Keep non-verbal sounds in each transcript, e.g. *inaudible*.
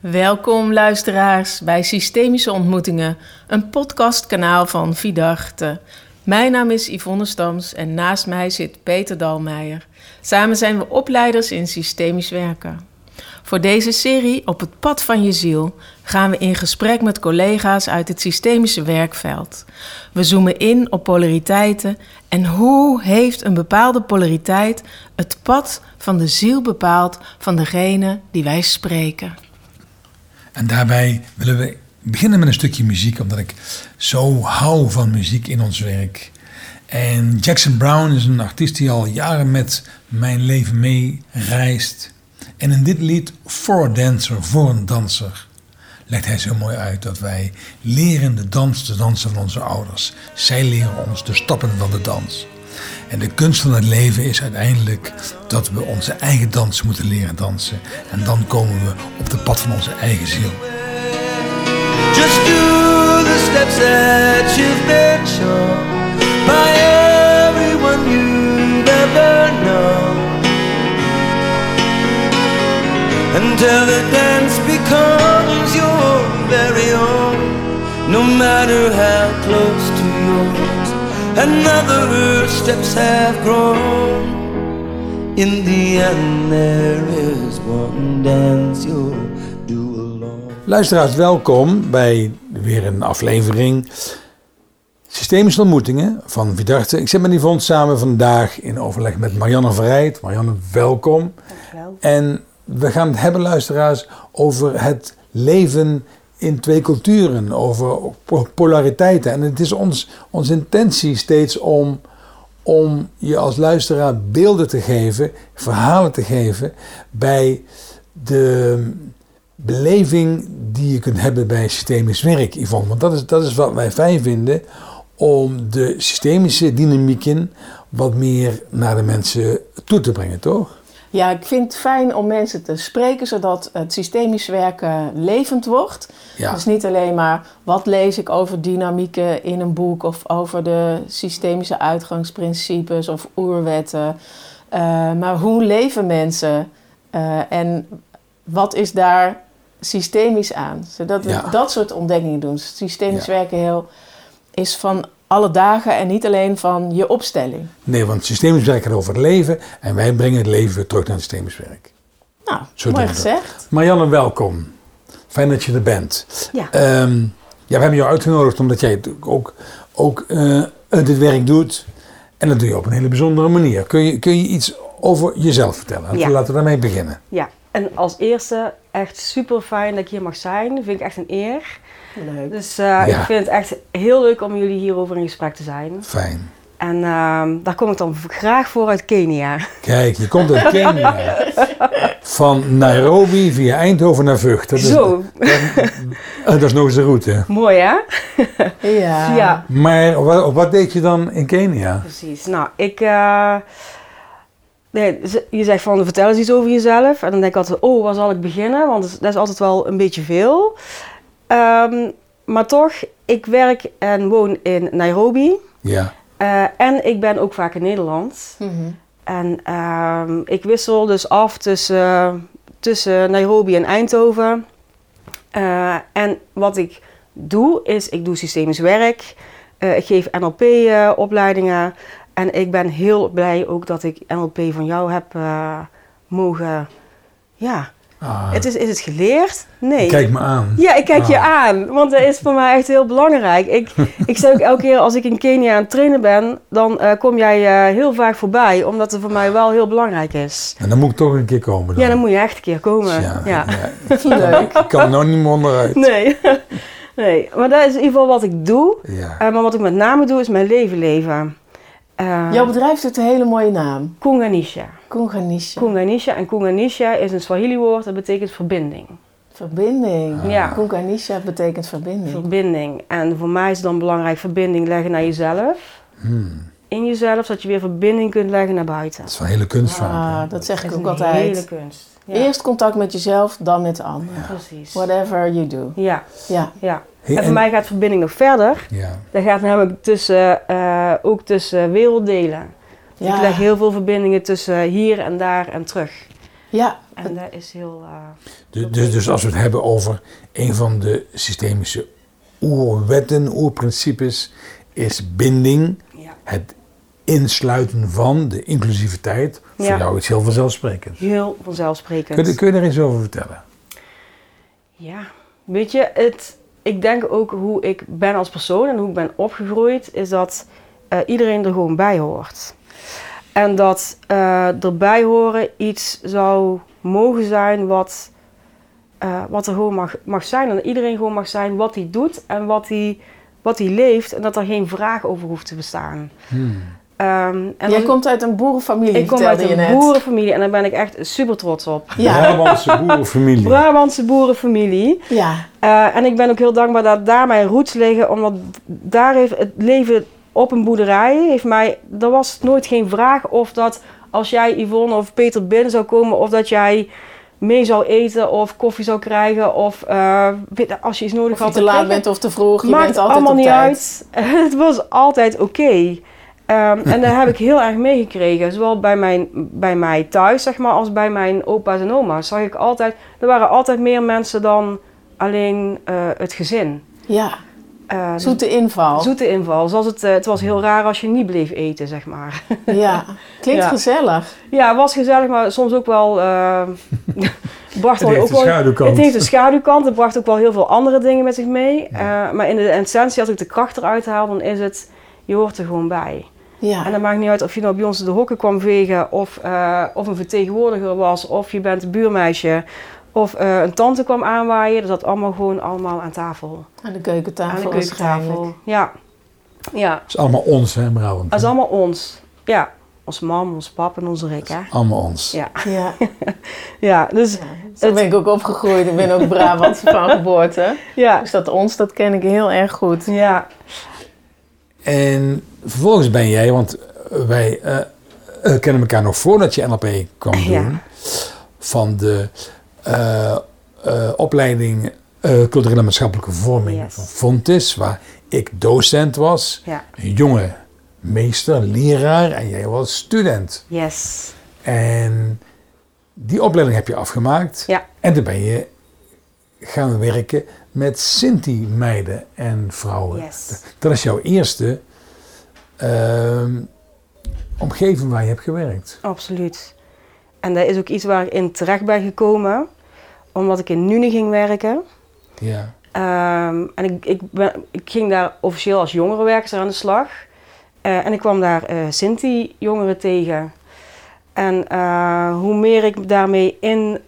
Welkom luisteraars bij Systemische Ontmoetingen, een podcastkanaal van Vidarte. Mijn naam is Yvonne Stams en naast mij zit Peter Dalmeijer. Samen zijn we opleiders in systemisch werken. Voor deze serie Op het pad van je ziel gaan we in gesprek met collega's uit het systemische werkveld. We zoomen in op polariteiten en hoe heeft een bepaalde polariteit het pad van de ziel bepaald van degene die wij spreken. En daarbij willen we beginnen met een stukje muziek, omdat ik zo hou van muziek in ons werk. En Jackson Brown is een artiest die al jaren met mijn leven mee reist. En in dit lied, For a Dancer, voor een danser, legt hij zo mooi uit dat wij leren de dans te dansen van onze ouders. Zij leren ons de stappen van de dans. En de kunst van het leven is uiteindelijk dat we onze eigen dans moeten leren dansen. En dan komen we op de pad van onze eigen ziel. Just do the steps that you've been shown by everyone you've ever known. Until the dance becomes your very own, no matter how close to yours another steps have grown. In the end, there is one dance you'll do alone. Luisteraars, welkom bij weer een aflevering Systemische ontmoetingen van Vidarte. Ik zit met Yvonne samen vandaag in overleg met Marianne Verrijd. Marianne, welkom. Dankjewel. En we gaan het hebben, luisteraars, over het leven in twee culturen, over po- polariteiten. En het is ons, onze intentie steeds om, om je als luisteraar beelden te geven, verhalen te geven bij de beleving die je kunt hebben bij systemisch werk, Yvonne. Want dat is, dat is wat wij fijn vinden, om de systemische dynamieken wat meer naar de mensen toe te brengen, toch? Ja, ik vind het fijn om mensen te spreken zodat het systemisch werken levend wordt. Ja. Dus niet alleen maar wat lees ik over dynamieken in een boek of over de systemische uitgangsprincipes of oerwetten. Eh, maar hoe leven mensen eh, en wat is daar systemisch aan? Zodat we Ja. dat soort ontdekkingen doen. Systemisch Ja. werken heel, is van alle dagen en niet alleen van je opstelling. Nee, want systemisch werk gaat over het leven en wij brengen het leven weer terug naar het systemisch werk. Nou, Zo mooi gezegd. Marianne, welkom. Fijn dat je er bent. Ja. Ehm, ja, we hebben jou uitgenodigd omdat jij ook, ook eh, dit werk doet. En dat doe je op een hele bijzondere manier. Kun je, kun je iets over jezelf vertellen? Ja. Laten we daarmee beginnen. Ja, en als eerste echt super fijn dat ik hier mag zijn. Vind ik echt een eer. Leuk. Dus eh, Ja. ik vind het echt heel leuk om jullie hierover in gesprek te zijn. Fijn. En ehm, daar kom ik dan graag voor uit Kenia. Kijk, je komt uit Kenia. *laughs* Van Nairobi via Eindhoven naar Vught. Dat is, Zo, eh, dat is nog eens de route. mooi hè? Ja. Ja, Maar wat, wat deed je dan in Kenia? precies. Nou, ik... eh, nee, je zegt van vertel eens iets over jezelf. En dan denk ik altijd, oh, waar zal ik beginnen? Want dat is altijd wel een beetje veel. Ehm, maar toch, ik werk en woon in Nairobi. Ja, Eh, en ik ben ook vaak in Nederland. Mhm. En ehm, ik wissel dus af tussen, tussen Nairobi en Eindhoven. Eh, en wat ik doe, is ik doe systemisch werk. Eh, ik geef NLP-opleidingen. en ik ben heel blij ook dat ik NLP van jou heb mogen... Ja, Ah, het is, is het geleerd? Nee. kijk me aan. Ja, ik kijk je Ah. aan, want dat is voor mij echt heel belangrijk. Ik, *laughs* ik zeg ook elke keer als ik in Kenia aan het trainen ben, dan eh, kom jij eh, heel vaak voorbij, omdat het voor mij wel heel belangrijk is. En dan moet ik toch een keer komen. Dan. Ja, dan moet je echt een keer komen. Ja, Ja. *laughs* Leuk. Ik kan er nou niet meer onderuit. Nee. *laughs* nee, maar dat is in ieder geval wat ik doe. Ja. Eh, maar wat ik met name doe, is mijn leven leven. Eh Jouw bedrijf heeft een hele mooie naam. Kunganisha. Kunganisha. Kunganisha. En Kunganisha is een Swahili-woord, dat betekent verbinding. Verbinding. Ja. Kunganisha betekent verbinding. Verbinding. En voor mij is het dan belangrijk verbinding leggen naar jezelf. Hmm, in jezelf, zodat je weer verbinding kunt leggen naar buiten. dat is wel een hele kunst vaak. Ah, dat zeg ik ook een altijd. hele kunst. Ja, Eerst contact met jezelf, dan met de ander. precies. Whatever you do. Ja, Ja. ja. Hey, En voor mij gaat verbinding nog verder. Ja, Dat gaat namelijk tussen, eh, ook tussen werelddelen. Ja. Ik leg heel veel verbindingen tussen hier en daar en terug. Ja, En dat is heel... eh, Dus, dus, dus als we het hebben over een van de systemische oerwetten, oerprincipes, is binding, ja, het insluiten van de inclusiviteit. Voor Ja. jou iets heel vanzelfsprekend. heel vanzelfsprekend. Kun je, kun je er iets over vertellen? Ja, weet je, het, ik denk ook hoe ik ben als persoon en hoe ik ben opgegroeid, is dat eh, iedereen er gewoon bij hoort. En dat eh, erbij horen iets zou mogen zijn wat, eh, wat er gewoon mag, mag zijn. En iedereen gewoon mag zijn wat hij doet en wat hij, wat hij leeft. En dat er geen vraag over hoeft te bestaan. Ehm, en Jij dan- komt uit een boerenfamilie, ik kom uit een net. boerenfamilie en daar ben ik echt super trots op. Ja. Brabantse boerenfamilie. Brabantse boerenfamilie. Ja, Eh, en ik ben ook heel dankbaar dat daar mijn roots liggen, omdat daar heeft het leven op een boerderij heeft mij, er was nooit geen vraag of dat als jij Yvonne of Peter binnen zou komen of dat jij mee zou eten of koffie zou krijgen of eh, als je iets nodig of je had. te laat bent of te vroeg, je Maakt bent altijd allemaal op niet tijd. uit. *laughs* Het was altijd oké. Ehm, en daar heb ik *laughs* heel erg meegekregen. Zowel bij, mijn, bij mij thuis, zeg maar, als bij mijn opa's en oma's. Zag ik altijd, er waren altijd meer mensen dan alleen eh, het gezin. Ja, Eh, dus zoete inval. zoete inval. Zoals het, eh, het was heel raar als je niet bleef eten, zeg maar. Ja, *laughs* klinkt Ja. gezellig. ja, het was gezellig, maar soms ook wel... eh *laughs* bracht Het heeft ook een wel, schaduwkant. Het heeft een schaduwkant. Het bracht ook wel heel veel andere dingen met zich mee. Eh, maar in de essentie, als ik de kracht eruit haal, dan is het... Je hoort er gewoon bij. Ja, En dat maakt niet uit of je nou bij ons de hokken kwam vegen... of, eh, of een vertegenwoordiger was... of je bent een buurmeisje... of eh, een tante kwam aanwaaien. Dat zat allemaal gewoon allemaal aan tafel. aan de keukentafel aan de keukentafel. Ja. Ja, Dat is allemaal ons, hè, Brabant. dat is allemaal ons. Ja, onze mam, onze pap en onze Rick, hè. Allemaal ons. Ja, Ja, *laughs* ja dus ja. zo ben ik ook opgegroeid. Ik ben ook Brabantse *laughs* van geboorte. ja, Dus dat ons, dat ken ik heel erg goed. ja, En vervolgens ben jij, want wij eh, eh, kennen elkaar nog voordat je NLP kwam doen, Ja. van de eh, opleiding culturele en maatschappelijke vorming Yes. van Fontis, waar ik docent was, ja, een jonge meester, leraar en jij was student. yes. En die opleiding heb je afgemaakt Ja. en toen ben je gaan werken met Sinti-meiden en vrouwen. Yes. Dat is jouw eerste ehm, omgeving waar je hebt gewerkt. Absoluut. En dat is ook iets waar ik in terecht ben gekomen, omdat ik in Nune ging werken. Ja. Ehm, en ik, ik, ben, ik ging daar officieel als jongerenwerkster aan de slag. Eh, en ik kwam daar eh Sinti-jongeren tegen. En eh, hoe meer ik daarmee in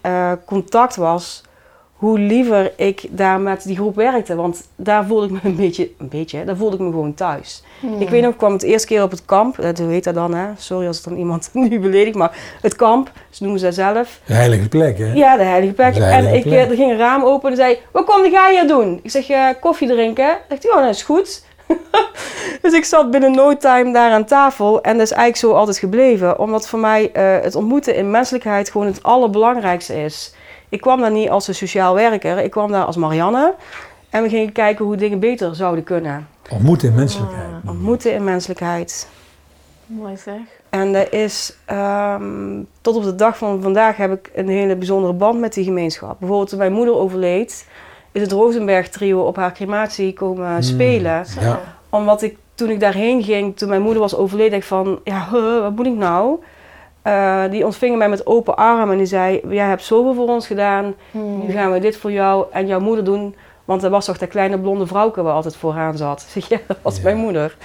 contact was, hoe liever ik daar met die groep werkte. Want daar voelde ik me een beetje, een beetje, daar voelde ik me gewoon thuis. Ik weet nog, ik kwam het eerste keer op het kamp. eh, Hoe heet dat dan, hè? Sorry als het dan iemand *laughs* nu beledigt, maar het kamp, ze noemen ze dat zelf. Een heilige plek, hè? Ja, de heilige plek. Dat de heilige en ik, plek. eh, er ging een raam open en zei, wat kom jij hier doen? Ik zeg, eh, koffie drinken. Zegt hij, oh, dat is goed. *laughs* dus ik zat binnen no time daar aan tafel en dat is eigenlijk zo altijd gebleven. Omdat voor mij eh, het ontmoeten in menselijkheid gewoon het allerbelangrijkste is. Ik kwam daar niet als een sociaal werker, ik kwam daar als Marianne. En we gingen kijken hoe dingen beter zouden kunnen. Ontmoeten in menselijkheid. Ontmoeten in menselijkheid. Mooi zeg. En dat is, ehm, tot op de dag van vandaag heb ik een hele bijzondere band met die gemeenschap. Bijvoorbeeld toen mijn moeder overleed, is het Rosenberg trio op haar crematie komen spelen. Ja. Omdat ik, toen ik daarheen ging, toen mijn moeder was overleden, dacht ik van, ja, huh, wat moet ik nou? Eh, die ontvingen mij met open armen en die zei, jij hebt zoveel voor ons gedaan, nu gaan we dit voor jou en jouw moeder doen. Want er was toch dat kleine blonde vrouwke waar altijd vooraan zat. Ik *laughs* zeg, ja, dat was Ja. mijn moeder.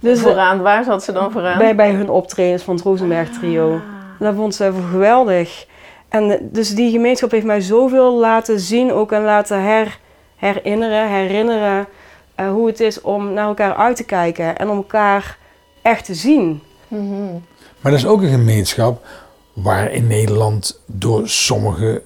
Dus eh, vooraan, waar zat ze dan vooraan? bij, bij hun optredens van het Rosenberg trio. Dat vond ze geweldig. En eh, dus die gemeenschap heeft mij zoveel laten zien, ook en laten her, herinneren, herinneren eh, hoe het is om naar elkaar uit te kijken en om elkaar echt te zien. Mhm. Maar dat is ook een gemeenschap waar in Nederland door sommige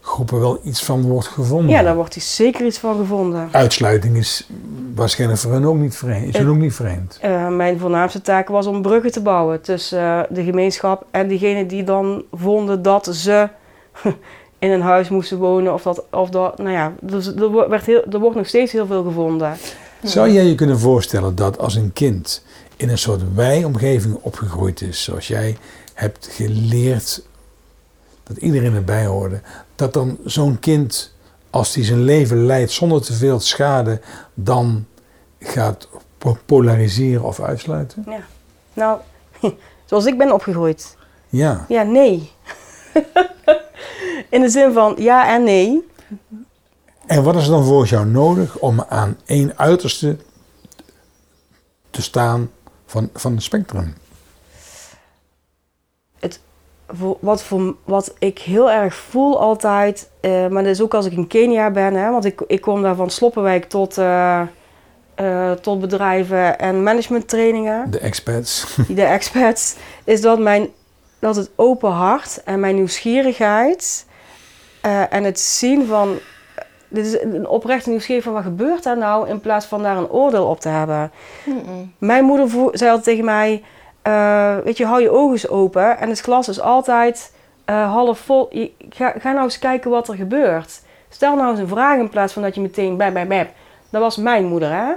groepen wel iets van wordt gevonden. Ja, daar wordt hier zeker iets van gevonden. Uitsluiting is waarschijnlijk voor hen ook niet vreemd. Is hun Het- ook niet vreemd. Eh, mijn voornaamste taak was om bruggen te bouwen tussen eh, de gemeenschap en diegenen die dan vonden dat ze *laughs* in een huis moesten wonen. Of dat, of dat nou ja, dus er, wo- werd heel, er wordt nog steeds heel veel gevonden. Zou jij je kunnen voorstellen dat als een kind in een soort wij-omgeving opgegroeid is, zoals jij hebt geleerd dat iedereen erbij hoorde. Dat dan zo'n kind, als hij zijn leven leidt zonder te veel schade, dan gaat po- polariseren of uitsluiten? Ja. Nou, *laughs* zoals ik ben opgegroeid. Ja. Ja, nee. *laughs* In de zin van ja en nee. En wat is er dan volgens jou nodig om aan één uiterste te staan van, van het spectrum? Voor, wat, voor, wat ik heel erg voel altijd, eh, maar dat is ook als ik in Kenia ben, hè, want ik, ik kom daar van Sloppenwijk tot, eh, eh, tot bedrijven en managementtrainingen. De expats. de experts, is dat, mijn, dat het open hart en mijn nieuwsgierigheid en het zien van, dit is een oprechte nieuwsgierigheid van wat gebeurt daar nou, in plaats van daar een oordeel op te hebben. Mijn moeder zei altijd tegen mij, eh, weet je, hou je ogen eens open en het glas is altijd eh, half vol. Je, ga, ga nou eens kijken wat er gebeurt. Stel nou eens een vraag in plaats van dat je meteen bij bij bij. Dat was mijn moeder, hè?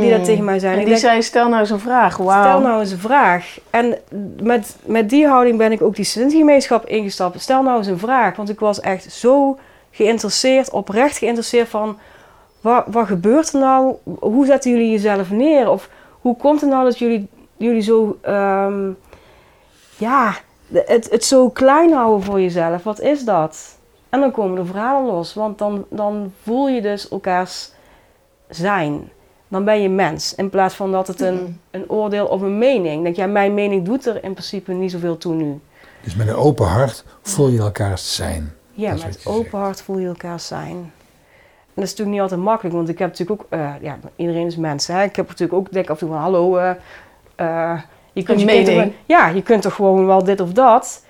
Die dat tegen mij zei. En die denk, zei, stel nou eens een vraag. Wauw. Stel nou eens een vraag. En met, met die houding ben ik ook die Sint-gemeenschap ingestapt. Stel nou eens een vraag. Want ik was echt zo geïnteresseerd, oprecht geïnteresseerd van... Wat, wat gebeurt er nou? Hoe zetten jullie jezelf neer? Of hoe komt het nou dat jullie, jullie zo... ehm, ja, het, het zo klein houden voor jezelf. Wat is dat? En dan komen de verhalen los. Want dan, dan voel je dus elkaars zijn. Dan ben je mens. In plaats van dat het een, een oordeel of een mening. Denk ja, mijn mening doet er in principe niet zoveel toe nu. Dus met een open hart voel je elkaar zijn. Ja, Dat is met je open hart voel je elkaar zijn. En dat is natuurlijk niet altijd makkelijk, want ik heb natuurlijk ook, eh, ja, iedereen is mens. Hè? Ik heb natuurlijk ook, denk af en toe van, hallo, eh, eh, je kunt je toch ja, je kunt toch gewoon wel dit of dat.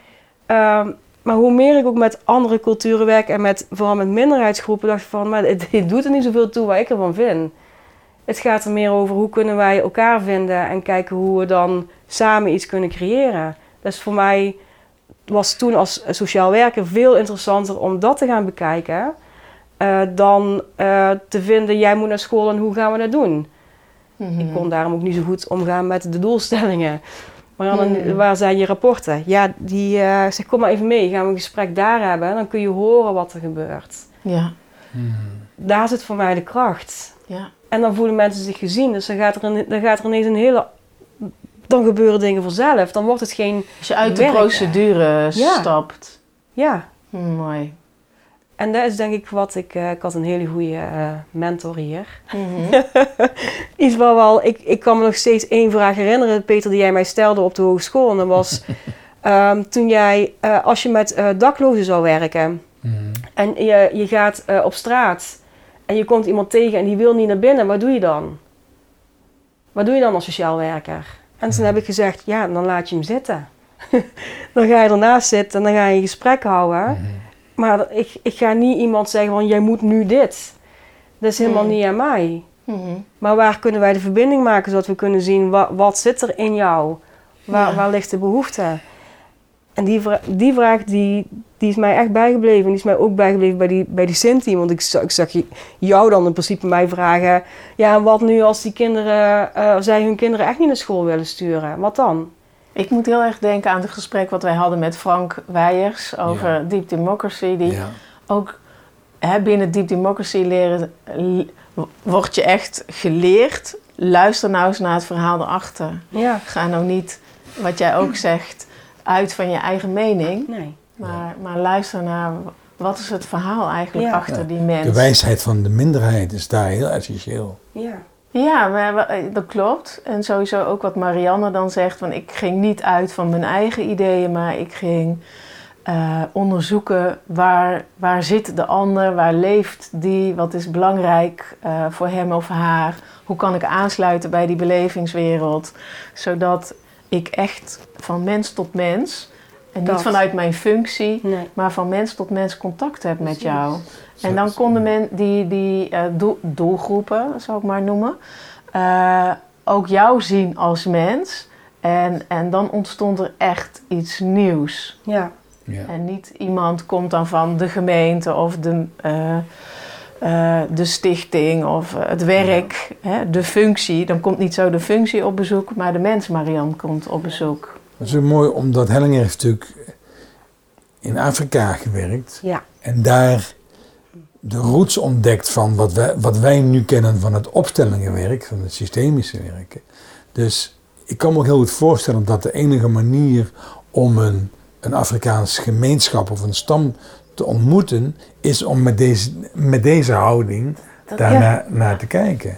Ehm, maar hoe meer ik ook met andere culturen werk en met, vooral met minderheidsgroepen, dacht ik van, maar het, het doet er niet zoveel toe wat ik ervan vind. Het gaat er meer over hoe kunnen wij elkaar vinden en kijken hoe we dan samen iets kunnen creëren. Dus voor mij was toen als sociaal werker veel interessanter om dat te gaan bekijken. eh, dan eh, te vinden, jij moet naar school en hoe gaan we dat doen? Mhm. Ik kon daarom ook niet zo goed omgaan met de doelstellingen. Maar dan, Hmm. waar zijn je rapporten? Ja, die eh zeg, kom maar even mee, gaan we een gesprek daar hebben. En dan kun je horen wat er gebeurt. Ja, Daar zit voor mij de kracht. ja. En dan voelen mensen zich gezien. Dus dan gaat er, een, dan gaat er ineens een hele... Dan gebeuren dingen vanzelf. Dan wordt het geen... Als je uit de procedure Ja. stapt. Ja. Hm, mooi. En dat is denk ik wat ik... eh, ik had een hele goede eh, mentor hier. Mhm. *laughs* Iets waar wel... Ik, ik kan me nog steeds één vraag herinneren, Peter, die jij mij stelde op de hogeschool. En dat was... *laughs* ehm, toen jij... eh, als je met daklozen zou werken... Mhm. En je, je gaat eh, op straat... En je komt iemand tegen en die wil niet naar binnen. Wat doe je dan? Wat doe je dan als sociaal werker? En toen heb ik gezegd... Ja, dan laat je hem zitten. *laughs* dan ga je ernaast zitten en dan ga je een gesprek houden. Mhm. Maar ik, ik ga niet iemand zeggen van... Jij moet nu dit. Dat is helemaal Hmm. niet aan mij. Mhm. Maar waar kunnen wij de verbinding maken zodat we kunnen zien wat, wat zit er in jou? Waar, Ja. waar ligt de behoefte? En die, vra- die vraag die, die is mij echt bijgebleven. Die is mij ook bijgebleven bij die, bij die Sinti. Want ik, zag- ik zag je- jou dan in principe mij vragen... Ja, en wat nu als die kinderen... eh, zij hun kinderen echt niet naar school willen sturen? Wat dan? Ik moet heel erg denken aan het gesprek wat wij hadden met Frank Weijers over Ja. Deep Democracy. Die Ja. ook hè, binnen Deep Democracy leren, word je echt geleerd. Luister nou eens naar het verhaal erachter. Ja, Ga nou niet, wat jij ook zegt, uit van je eigen mening. nee. Maar, maar luister naar wat is het verhaal eigenlijk Ja. achter Ja. die mens. De wijsheid van de minderheid is daar heel essentieel. Ja. Ja, maar, eh, dat klopt. En sowieso ook wat Marianne dan zegt. Van ik ging niet uit van mijn eigen ideeën, maar ik ging eh, onderzoeken waar, waar zit de ander, waar leeft die, wat is belangrijk eh, voor hem of haar. Hoe kan ik aansluiten bij die belevingswereld, zodat ik echt van mens tot mens, en Dat. niet vanuit mijn functie, Nee. maar van mens tot mens contact heb met Precies. jou. En dan konden men die, die eh, doel- doelgroepen, zou ik maar noemen, eh, ook jou zien als mens. En, en dan ontstond er echt iets nieuws. Ja. Ja. En niet iemand komt dan van de gemeente of de, eh, eh, de stichting of het werk, hè, de functie. Dan komt niet zo de functie op bezoek, maar de mens Marian komt op bezoek. Dat is ook mooi, omdat Hellinger heeft natuurlijk in Afrika gewerkt Ja, en daar de roots ontdekt van wat wij, wat wij nu kennen van het opstellingenwerk, van het systemische werken. Dus ik kan me ook heel goed voorstellen dat de enige manier om een, een Afrikaans gemeenschap of een stam te ontmoeten, is om met deze, met deze houding Dat- daar ja. naar, naar te kijken.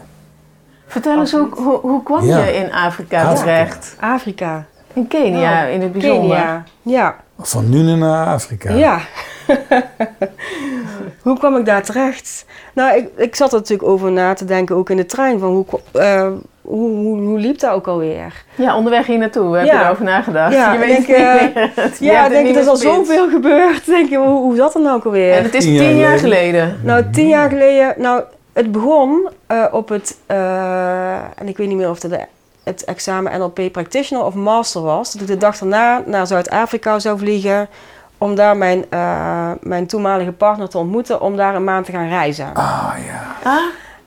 Vertel eens, hoe, hoe, hoe kwam Ja. je in Afrika Afrika. terecht? Afrika. In Kenia Oh, in het bijzonder. Kenia. Ja, Van nu naar Afrika. ja. *laughs* hoe kwam ik daar terecht? Nou, ik, ik zat er natuurlijk over na te denken, ook in de trein, van hoe, eh, hoe, hoe, hoe liep dat ook alweer? Ja, onderweg hier naartoe heb Ja. je erover nagedacht. Ja, *laughs* je ik weet denk, het eh, hebt *laughs* Ja, het ik denk, er is al zoveel gebeurd. Denk je, hoe, hoe zat dat nou ook alweer? En het is Tien jaar tien jaar geleden. geleden. Nou, tien jaar geleden. Nou, het begon eh, op het. eh, en ik weet niet meer of het de, het examen NLP Practitioner of Master was. Dat ik de dag daarna naar Zuid-Afrika zou vliegen. Om daar mijn, eh, mijn toenmalige partner te ontmoeten. Om daar een maand te gaan reizen. Ah ja. Ah,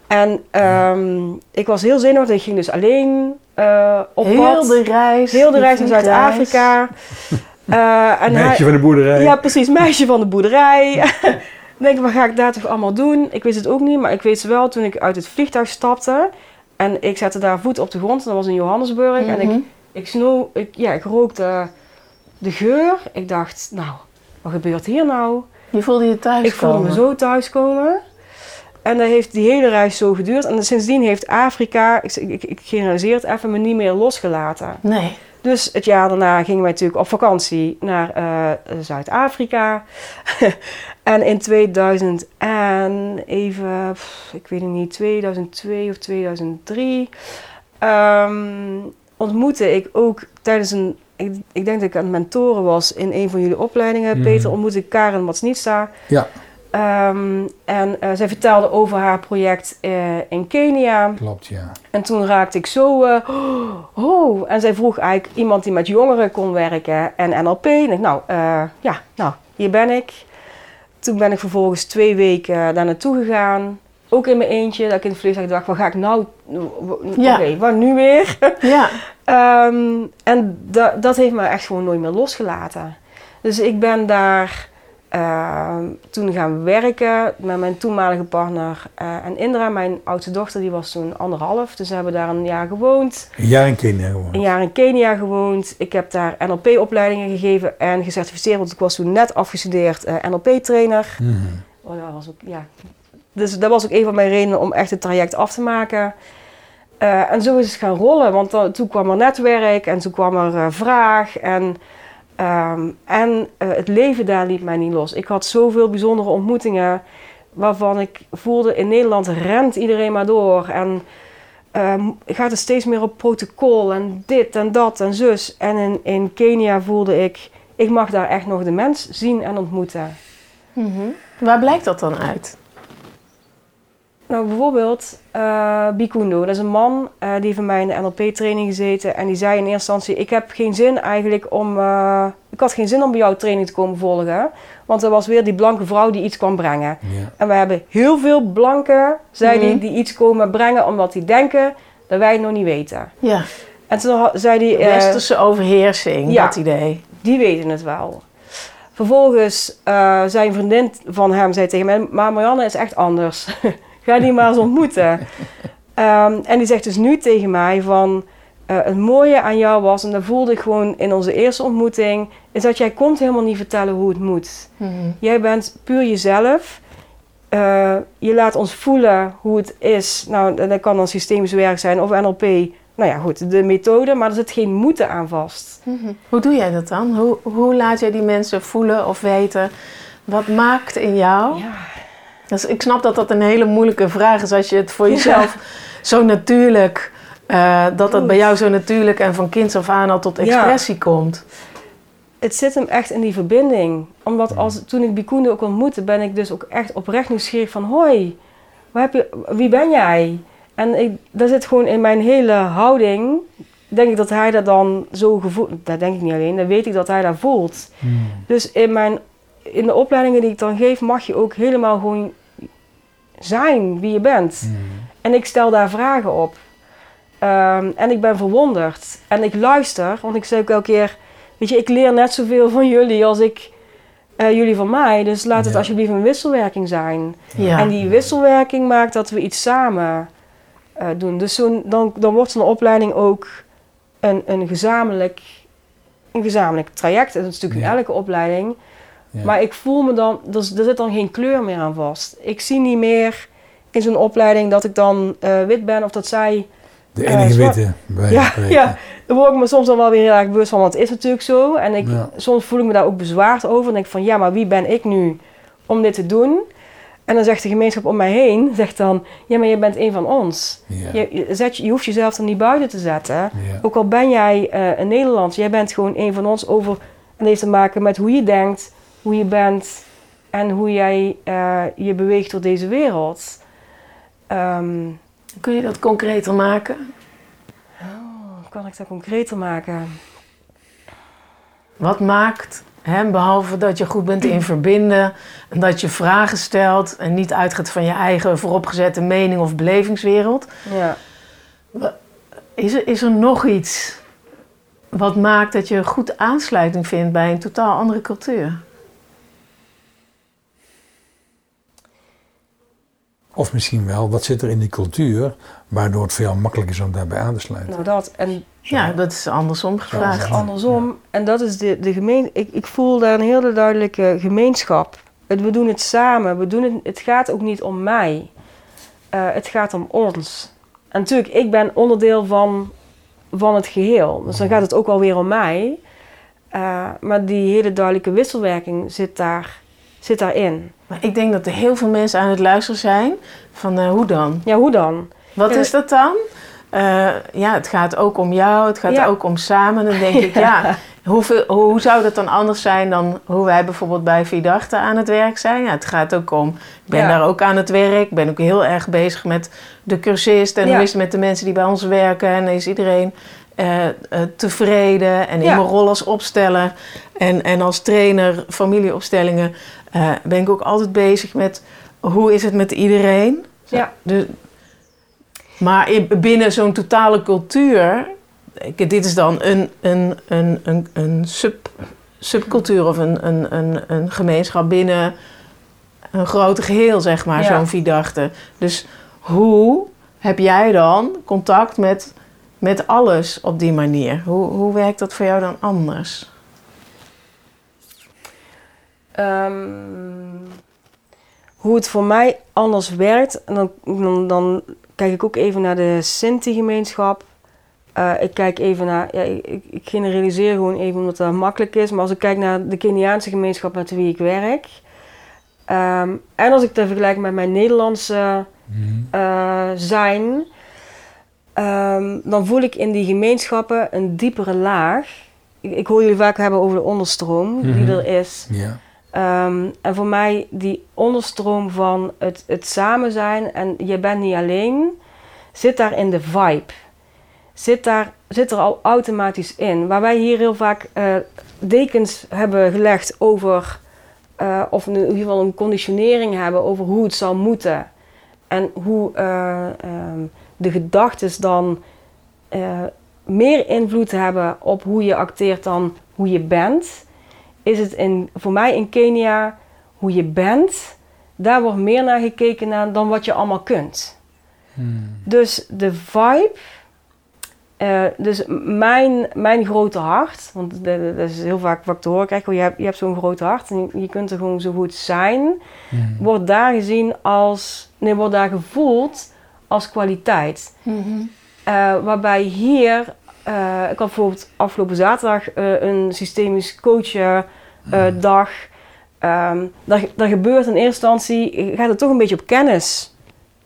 En ehm, ik was heel zenuwachtig. Ik ging dus alleen eh, op heel pad. de reis. heel de reis naar. Zuid-Afrika. *laughs* Eh, en hij- Meisje van de boerderij. ja, precies. Meisje van de boerderij. *laughs* Denk ik, wat ga ik daar toch allemaal doen? Ik wist het ook niet, maar ik weet wel toen ik uit het vliegtuig stapte. En ik zette daar voet op de grond. Dat was in Johannesburg. En Mhm. ik, ik, snoe, ik, ja, ik rookte de geur. Ik dacht, nou, wat gebeurt hier nou? Je voelde je thuis ik voelde me zo thuiskomen. En dat heeft die hele reis zo geduurd. En sindsdien heeft Afrika, ik, ik, ik generaliseer het even, me niet meer losgelaten. Nee. Dus het jaar daarna gingen wij natuurlijk op vakantie naar eh, Zuid-Afrika. *laughs* en in 2000 en even, pff, ik weet het niet, 2002 of 2003 ehm, ontmoette ik ook tijdens een, ik, ik denk dat ik aan het mentoren was in een van jullie opleidingen. Mhm. Peter ontmoette ik Karen Matsnitsa. Ja, Ehm, en eh, zij vertelde over haar project eh, in Kenia. klopt ja. En toen raakte ik zo, eh, oh, en zij vroeg eigenlijk iemand die met jongeren kon werken en NLP. En ik, nou, eh, ja, nou, hier ben ik. Toen ben ik vervolgens twee weken daar naartoe gegaan. Ook in mijn eentje, dat ik in het vliegtuig dacht, wat ga ik nou, Ja. oké, wat nu weer? *laughs* Ja. Ehm, en da- dat heeft me echt gewoon nooit meer losgelaten. Dus ik ben daar ehm, toen gaan werken met mijn toenmalige partner. eh, en Indra, mijn oudste dochter, die was toen anderhalf. Dus we hebben daar een jaar gewoond. Een jaar in Kenia gewoon. Een jaar in Kenia gewoond. Ik heb daar NLP-opleidingen gegeven en gecertificeerd. Want ik was toen net afgestudeerd eh, NLP-trainer. Mhm. Oh, dat was ook, ja. Dus dat was ook een van mijn redenen om echt het traject af te maken. Eh, en zo is het gaan rollen, want dan- toen kwam er netwerk en toen kwam er vraag. En, ehm, en eh, het leven daar liet mij niet los. Ik had zoveel bijzondere ontmoetingen waarvan ik voelde in Nederland rent iedereen maar door. En ehm, gaat het steeds meer op protocol en dit en dat en zus. En in, in Kenia voelde ik, ik mag daar echt nog de mens zien en ontmoeten. Mhm. Waar blijkt dat dan uit? Nou, bijvoorbeeld eh Bikundo. Dat is een man eh, die heeft bij mij in de NLP-training gezeten. En die zei in eerste instantie, ik heb geen zin eigenlijk om... eh, ik had geen zin om bij jou training te komen volgen. Want er was weer die blanke vrouw die iets kwam brengen. Ja. En we hebben heel veel blanken, zei Mhm. die, die iets komen brengen omdat die denken dat wij het nog niet weten. Ja. En toen zei die... eh, Westerse overheersing, ja. dat idee. die weten het wel. Vervolgens uh, zei een vriendin van hem zei tegen mij, maar Marianne is echt anders. *laughs* Ga die maar eens ontmoeten. um, en die zegt dus nu tegen mij van, uh, het mooie aan jou was, en dat voelde ik gewoon in onze eerste ontmoeting, is dat jij komt helemaal niet vertellen hoe het moet. Mm-hmm. Jij bent puur jezelf. Uh, je laat ons voelen hoe het is. Nou, dat kan dan systemisch werk zijn of NLP. Nou ja, goed, de methode, maar er zit geen moeten aan vast. Mm-hmm. Hoe doe jij dat dan? Hoe, hoe laat jij die mensen voelen of weten? Wat maakt in jou? Ja. Dus ik snap dat dat een hele moeilijke vraag is als je het voor jezelf ja. zo natuurlijk, uh, dat dat bij jou zo natuurlijk en van kinds af aan al tot expressie ja. komt. Het zit hem echt in die verbinding. Omdat als, toen ik Bikunde ook ontmoette, ben ik dus ook echt oprecht nieuwsgierig van... Hoi, waar heb je, wie ben jij? En ik, dat zit gewoon in mijn hele houding. Denk ik dat hij dat dan zo gevoeld... Dat denk ik niet alleen, dan weet ik dat hij dat voelt. Hmm. Dus in, mijn, in de opleidingen die ik dan geef, mag je ook helemaal gewoon zijn wie je bent. Hmm. En ik stel daar vragen op. Um, en ik ben verwonderd. En ik luister, want ik zeg ook elke keer... Weet je, ik leer net zoveel van jullie als ik eh, jullie van mij, dus laat het Ja. alsjeblieft een wisselwerking zijn. Ja. En die wisselwerking maakt dat we iets samen eh, doen. Dus zo'n, dan, dan wordt zo'n opleiding ook een, een, gezamenlijk, een gezamenlijk traject. Dat is natuurlijk Ja. in elke opleiding. Ja. Maar ik voel me dan, er, er zit dan geen kleur meer aan vast. Ik zie niet meer in zo'n opleiding dat ik dan eh, wit ben of dat zij. de eh, enige zwart- witte. bij Ja, ja, daar word ik me soms dan wel weer heel erg bewust van, want het is natuurlijk zo. En ik, Ja. soms voel ik me daar ook bezwaard over. En denk ik van, ja, maar wie ben ik nu om dit te doen? En dan zegt de gemeenschap om mij heen, *laughs* zegt dan, ja, maar je bent een van ons. Ja. Je, je, zet, je je hoeft jezelf er niet buiten te zetten. Ja. Ook al ben jij eh, een Nederlands, jij bent gewoon een van ons over. En dat heeft te maken met hoe je denkt, hoe je bent en hoe jij eh, je beweegt door deze wereld. Ehm, Kun je dat concreter maken? hoe kan ik dat concreter maken? Wat maakt, hè, behalve dat je goed bent in verbinden en dat je vragen stelt en niet uitgaat van je eigen vooropgezette mening of belevingswereld, Ja. is er, is er nog iets wat maakt dat je goed aansluiting vindt bij een totaal andere cultuur? Of misschien wel, wat zit er in die cultuur, waardoor het veel makkelijker is om daarbij aan te sluiten. Nou, dat. En Ja, dat is andersom gevraagd. Ja. andersom. En dat is de, de gemeen. Ik, ik voel daar een hele duidelijke gemeenschap. Het, we doen het samen. We doen het, het gaat ook niet om mij. Eh, het gaat om ons. En natuurlijk, ik ben onderdeel van, van het geheel. Dus dan gaat het ook wel weer om mij. Eh, maar die hele duidelijke wisselwerking zit, daar, zit daarin. Maar ik denk dat er heel veel mensen aan het luisteren zijn van eh, hoe dan? Ja, hoe dan? Wat Ja. is dat dan? Eh, ja, het gaat ook om jou, het gaat Ja. ook om samen. Dan denk ik, *laughs* ja, hoeveel, hoe zou dat dan anders zijn dan hoe wij bijvoorbeeld bij Vidarte aan het werk zijn? Ja, het gaat ook om, ik ben Ja. daar ook aan het werk, ik ben ook heel erg bezig met de cursist en Ja. hoe is het met de mensen die bij ons werken en is iedereen eh, tevreden en in mijn rol als opsteller en, en als trainer familieopstellingen eh, ben ik ook altijd bezig met hoe is het met iedereen? Ja. Dus, maar in- binnen zo'n totale cultuur, dit is dan een, een, een, een, een sub, subcultuur of een, een, een, een gemeenschap binnen een grote geheel, zeg maar, Ja. zo'n Vidarte. Dus hoe heb jij dan contact met, met alles op die manier? Hoe, hoe werkt dat voor jou dan anders? Ehm, hoe het voor mij anders werkt, en dan, dan, dan kijk ik ook even naar de Sinti-gemeenschap. Eh, ik kijk even naar, ja, ik, ik- generaliseer gewoon even omdat dat makkelijk is, maar als ik kijk naar de Keniaanse gemeenschap met wie ik werk, ehm, en als ik dat vergelijk met mijn Nederlandse Mhm. eh, zijn, ehm, dan voel ik in die gemeenschappen een diepere laag. Ik, ik hoor jullie vaak hebben over de onderstroom die Mhm. er is. Ja. Ehm, en voor mij die onderstroom van het, het samen zijn en je bent niet alleen, zit daar in de vibe. Zit, daar, zit er al automatisch in. Waar wij hier heel vaak eh, dekens hebben gelegd over, eh, of in ieder geval een conditionering hebben over hoe het zou moeten. En hoe eh, ehm, de gedachten dan meer invloed hebben op hoe je acteert dan hoe je bent is het in, voor mij in Kenia hoe je bent. Daar wordt meer naar gekeken naar dan wat je allemaal kunt. Hmm. Dus de vibe, eh, dus mijn, mijn grote hart, want dat dat is heel vaak wat ik te horen krijg, oh, je hebt, je hebt zo'n groot hart en je, je kunt er gewoon zo goed zijn, Hmm. wordt daar gezien als, nee, wordt daar gevoeld als kwaliteit. Eh, waarbij hier, eh, ik had bijvoorbeeld afgelopen zaterdag eh, een systemisch eh, dag. Ehm daar, daar gebeurt in eerste instantie, gaat het toch een beetje op kennis.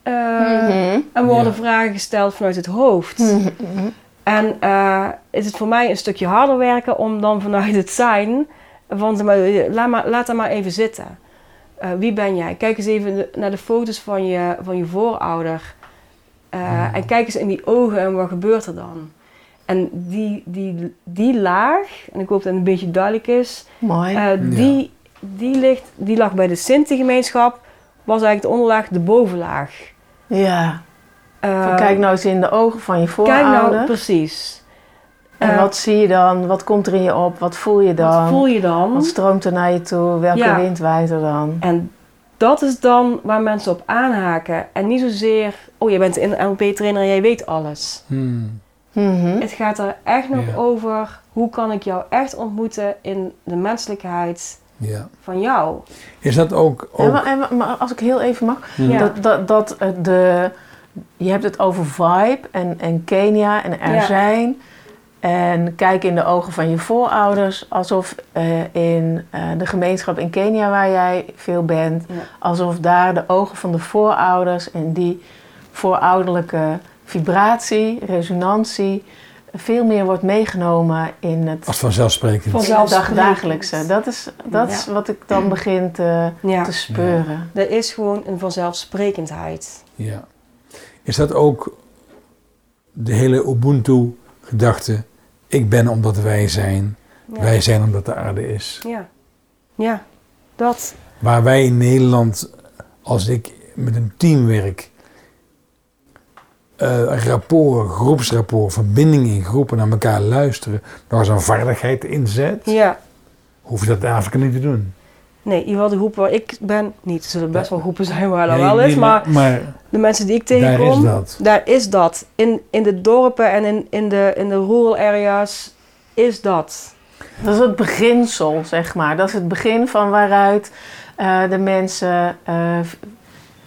Eh, En worden Ja. vragen gesteld vanuit het hoofd. En eh, is het voor mij een stukje harder werken om dan vanuit het zijn, van laat, maar, laat dat maar even zitten. Eh, wie ben jij? Kijk eens even naar de foto's van je, van je voorouder. Eh, En kijk eens in die ogen en wat gebeurt er dan? En die, die, die laag, en ik hoop dat het een beetje duidelijk is, Mooi. eh, die, die, ligt, die lag bij de Sinti-gemeenschap, was eigenlijk de onderlaag, de bovenlaag. ja. Eh, Van, kijk nou eens in de ogen van je Kijk voorouder. nou, precies. En Eh, wat zie je dan? Wat komt er in je op? Wat voel je dan? Wat voel je dan? Wat stroomt er naar je toe? Welke Ja. wind waait er dan? En dat is dan waar mensen op aanhaken. En niet zozeer, oh je bent een NLP-trainer en jij weet alles. Hmm. Mhm. Het gaat er echt nog Ja. over, hoe kan ik jou echt ontmoeten in de menselijkheid Ja. van jou. Is dat ook... Ook maar, en, maar als ik heel even mag, Ja. dat, dat, dat de, je hebt het over vibe en, en Kenia en er Ja. zijn. En kijk in de ogen van je voorouders, alsof eh, in eh, de gemeenschap in Kenia waar jij veel bent, Ja. alsof daar de ogen van de voorouders en die voorouderlijke vibratie, resonantie, veel meer wordt meegenomen in het, als vanzelfsprekend. Vanzelfsprekend. dagdagelijkse. Dat is, dat is wat ik dan begin te, Ja, te speuren. er is gewoon een vanzelfsprekendheid. Ja. Is dat ook de hele Ubuntu-gedachte? Ik ben omdat wij zijn. Ja. Wij zijn omdat de aarde is. Ja. Ja, dat. Waar wij in Nederland, als ik met een team werk, eh rapport, groepsrapport, verbinding in groepen naar elkaar luisteren, nog eens een vaardigheid inzet, Ja. hoef je dat in Afrika niet te doen. Nee, in ieder geval de groep waar ik ben, niet. Er zullen best wel groepen zijn waar dat Nee, wel nee, is, maar maar de mensen die ik daar tegenkom, is dat. daar is dat. In, in de dorpen en in, in, de, in de rural areas is dat. Dat is het beginsel, zeg maar. Dat is het begin van waaruit eh, de mensen eh,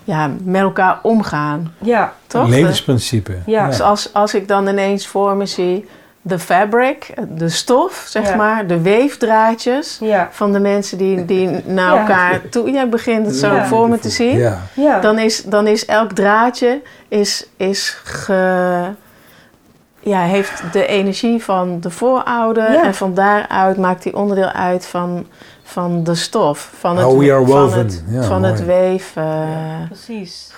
ja, met elkaar omgaan. Ja, Toch? Levensprincipe. Ja. Dus als, als ik dan ineens voor me zie de fabric, de stof, zeg Ja. maar, de weefdraadjes ja, van de mensen die, die naar *laughs* Ja. elkaar toe... Jij begint het zo Ja. voor me te zien. Ja. ja. Dan, is, dan is elk draadje is, is ge, ja, heeft de energie van de voorouder. Ja. En van daaruit maakt hij onderdeel uit van, van de stof. Van het, we are van het, Ja, van mooi. het weefgetouw. Precies.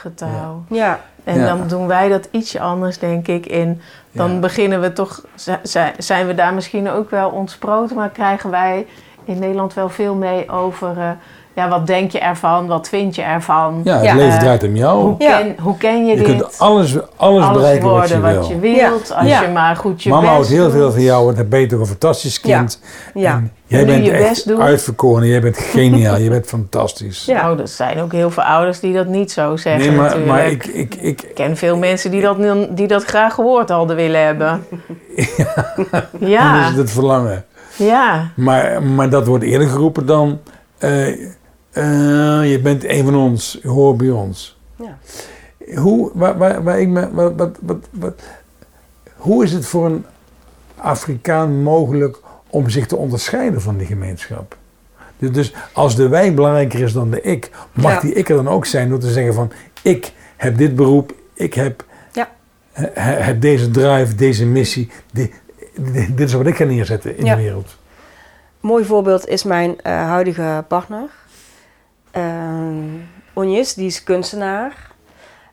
Ja, En Ja. dan doen wij dat ietsje anders, denk ik. In, dan Ja. beginnen we toch, zi- zi- zijn we daar misschien ook wel ontsproten, maar krijgen wij in Nederland wel veel mee over. eh, ja, wat denk je ervan? Wat vind je ervan? Ja, het Ja. leven draait om jou. Hoe, Ja. ken, hoe ken je, Je dit? kunt alles, alles, Alles bereiken wat je wat je wilt, als Ja. je maar goed je Mama best houdt heel doet. veel van jou en dat ben je toch een fantastisch kind. ja. Jij bent je echt best doen. uitverkoren, jij bent *laughs* geniaal, je bent fantastisch. Ja. Oh, er zijn ook heel veel ouders die dat niet zo zeggen nee, maar, natuurlijk. maar ik, ik, ik, Ik ken veel mensen die dat, die dat graag gehoord hadden willen hebben. *laughs* dan Ja, is het het verlangen. ja. Maar, maar dat wordt eerder geroepen dan, eh, eh, je bent een van ons, je hoort bij ons. Ja. Hoe, waar, waar, waar ik me, wat, wat, wat, wat- hoe is het voor een Afrikaan mogelijk om zich te onderscheiden van die gemeenschap? Dus- Dus als de wij belangrijker is dan de ik, mag Ja. die ik er dan ook zijn door te zeggen van ik heb dit beroep, ik heb, Ja. he- he- heb deze drive, deze missie, dit, dit dit is wat ik ga neerzetten in Ja. de wereld. Mooi voorbeeld is mijn eh, huidige partner. Ehm Onjes, die is kunstenaar.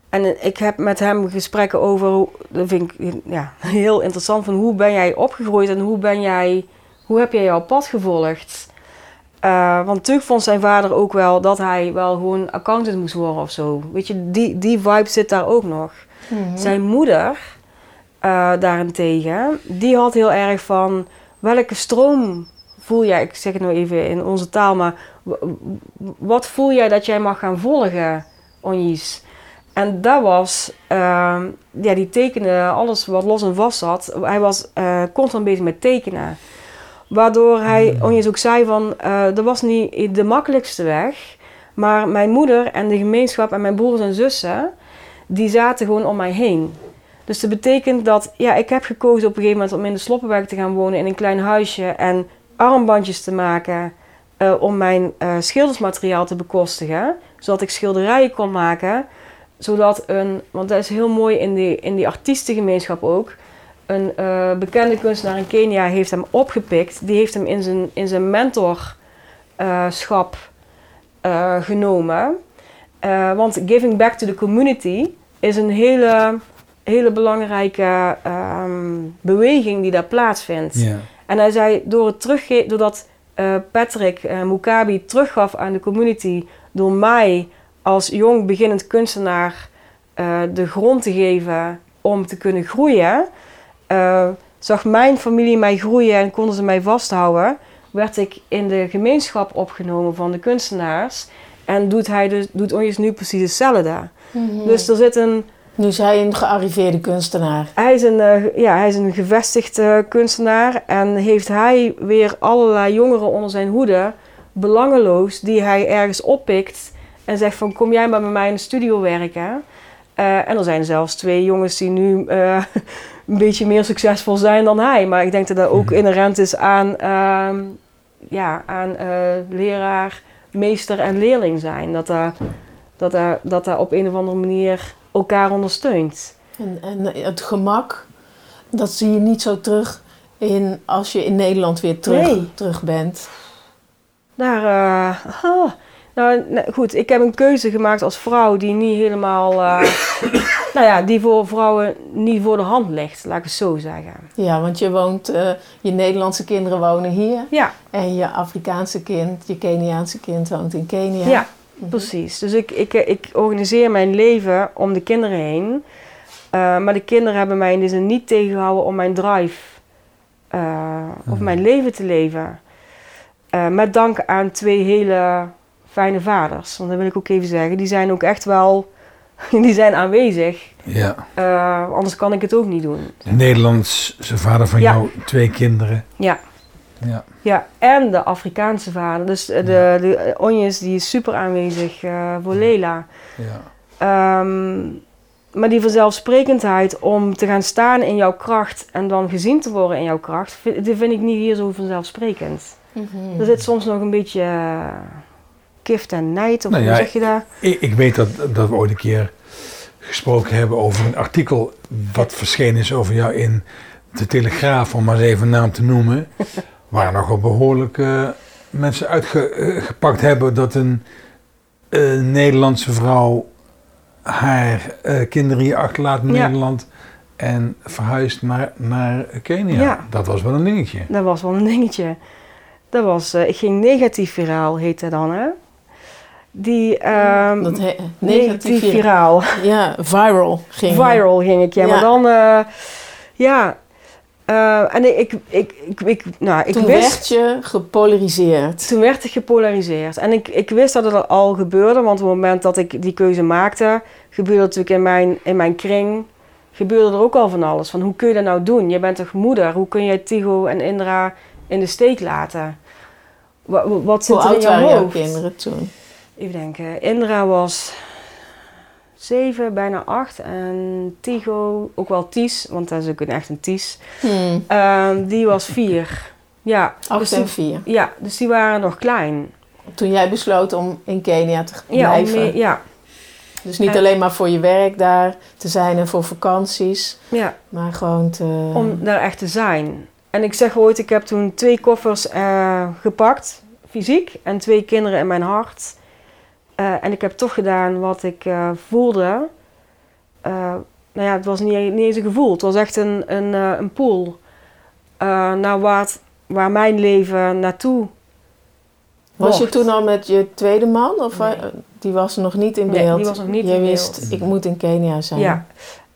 En ik heb met hem gesprekken over, dat vind ik ja, *laughs* heel interessant, van hoe ben jij opgegroeid en hoe, ben jij, hoe heb jij jouw pad gevolgd? Eh, want natuurlijk vond zijn vader ook wel dat hij wel gewoon accountant moest worden of zo. Weet je, die, die vibe zit daar ook nog. Mhm. Zijn moeder, eh, daarentegen, die had heel erg van welke stroom voel jij, ik zeg het nou even in onze taal, maar wat voel jij dat jij mag gaan volgen, Onjies? En dat was, ehm, ja, die tekenen, alles wat los en vast zat. Hij was eh, constant bezig met tekenen. Waardoor hij, Onjies ook zei van, eh dat was niet de makkelijkste weg. Maar mijn moeder en de gemeenschap en mijn broers en zussen, die zaten gewoon om mij heen. Dus dat betekent dat, ja, ik heb gekozen op een gegeven moment om in de Sloppenwijk te gaan wonen in een klein huisje en armbandjes te maken eh, om mijn eh, schildersmateriaal te bekostigen. Zodat ik schilderijen kon maken. Zodat een, want dat is heel mooi in die, in die artiestengemeenschap ook. Een eh, bekende kunstenaar in Kenia heeft hem opgepikt. Die heeft hem in zijn, in zijn mentorschap genomen. Want giving back to the community is een hele, hele belangrijke ehm, beweging die daar plaatsvindt. Ja. En hij zei, door het terugge doordat eh, Patrick eh, Mukabi teruggaf aan de community door mij als jong beginnend kunstenaar eh, de grond te geven om te kunnen groeien, zag mijn familie mij groeien en konden ze mij vasthouden, werd ik in de gemeenschap opgenomen van de kunstenaars. En doet hij dus, doet Onjes nu precies hetzelfde. Dus er zit een, Nu is hij een gearriveerde kunstenaar. hij is een, eh, ja, hij is een gevestigd eh, kunstenaar en heeft hij weer allerlei jongeren onder zijn hoede, belangeloos, die hij ergens oppikt en zegt van kom jij maar bij mij in de studio werken. Eh, en er zijn zelfs twee jongens die nu eh, *laughs* een beetje meer succesvol zijn dan hij. Maar ik denk dat dat ook inherent is aan, ehm, ja, aan eh, leraar, meester en leerling zijn. Dat, dat, dat dat op een of andere manier elkaar ondersteunt. En, en het gemak, dat zie je niet zo terug in, als je in Nederland weer terug, Nee. terug bent. Daar, eh, ah. nou goed, ik heb een keuze gemaakt als vrouw die niet helemaal, eh, *coughs* nou ja, die voor vrouwen niet voor de hand ligt, laat ik het zo zeggen. Ja, want je woont, eh, je Nederlandse kinderen wonen hier. Ja, En je Afrikaanse kind, je Keniaanse kind woont in Kenia. ja, precies. Dus ik, ik, ik organiseer mijn leven om de kinderen heen. Eh, maar de kinderen hebben mij in deze zin niet tegengehouden om mijn drive eh, of mijn leven te leven. Eh, met dank aan twee hele fijne vaders. Want dat wil ik ook even zeggen. Die zijn ook echt wel, *laughs* die zijn aanwezig. Ja. Anders kan ik het ook niet doen. De Nederlandse vader van Ja. jou, twee kinderen. Ja, Ja. ja. en de Afrikaanse vader. Dus de, de Onjes die is super aanwezig eh, voor Lela. ja. Ehm, maar die vanzelfsprekendheid om te gaan staan in jouw kracht en dan gezien te worden in jouw kracht, vind, die vind ik niet hier zo vanzelfsprekend. Mhm. Er zit soms nog een beetje kift en nijd, of Nou hoe ja, zeg je dat? Ik, ik weet dat, dat we ooit een keer gesproken hebben over een artikel wat verschenen is over jou in de Telegraaf, om maar eens even een naam te noemen. *laughs* Waar nogal behoorlijk eh, mensen uitgepakt hebben dat een eh, Nederlandse vrouw haar eh, kinderen hier achterlaat in Ja. Nederland en verhuist naar, naar Kenia. Ja. Dat was wel een dingetje. Dat was wel een dingetje. Dat was, eh, ik ging negatief viraal, heet dat dan, hè? Die, ehm, Dat he- negatief negatief viraal. Ja, viral ging. Viral ging ik, ja. Ja. Maar dan, eh, ja. Eh, en ik, ik, ik, ik, nou, ik Toen wist... werd je gepolariseerd. Toen werd ik gepolariseerd. En ik, ik wist dat het al gebeurde, want op het moment dat ik die keuze maakte, gebeurde natuurlijk in mijn, in mijn kring, gebeurde er ook al van alles. Van hoe kun je dat nou doen? Je bent toch moeder? Hoe kun je Tigo en Indra in de steek laten? Wat, wat zit Hoe er in oud jouw waren jouw hoofd? kinderen toen? Even denken. Indra was zeven, bijna acht. En Tigo, ook wel Ties, want dat is ook een, echt een Ties. Hmm. Ehm, die was *laughs* vier. Ja, Acht dus en die, vier. ja, dus die waren nog klein. Toen jij besloot om in Kenia te Ja, blijven. mee- ja, Dus niet En- alleen maar voor je werk daar te zijn en voor vakanties, ja. maar gewoon te... om daar echt te zijn. En ik zeg ooit, ik heb toen twee koffers eh, gepakt, fysiek, en twee kinderen in mijn hart. Eh, en ik heb toch gedaan wat ik eh, voelde. Eh, nou ja, het was niet, niet eens een gevoel, het was echt een, een, eh, een pool. eh, naar waar, het- waar mijn leven naartoe was je wordt. toen al met je tweede man? Of Nee. die was nog niet in Nee, beeld? die was nog niet je in wist, beeld. ik moet in Kenia zijn. Ja.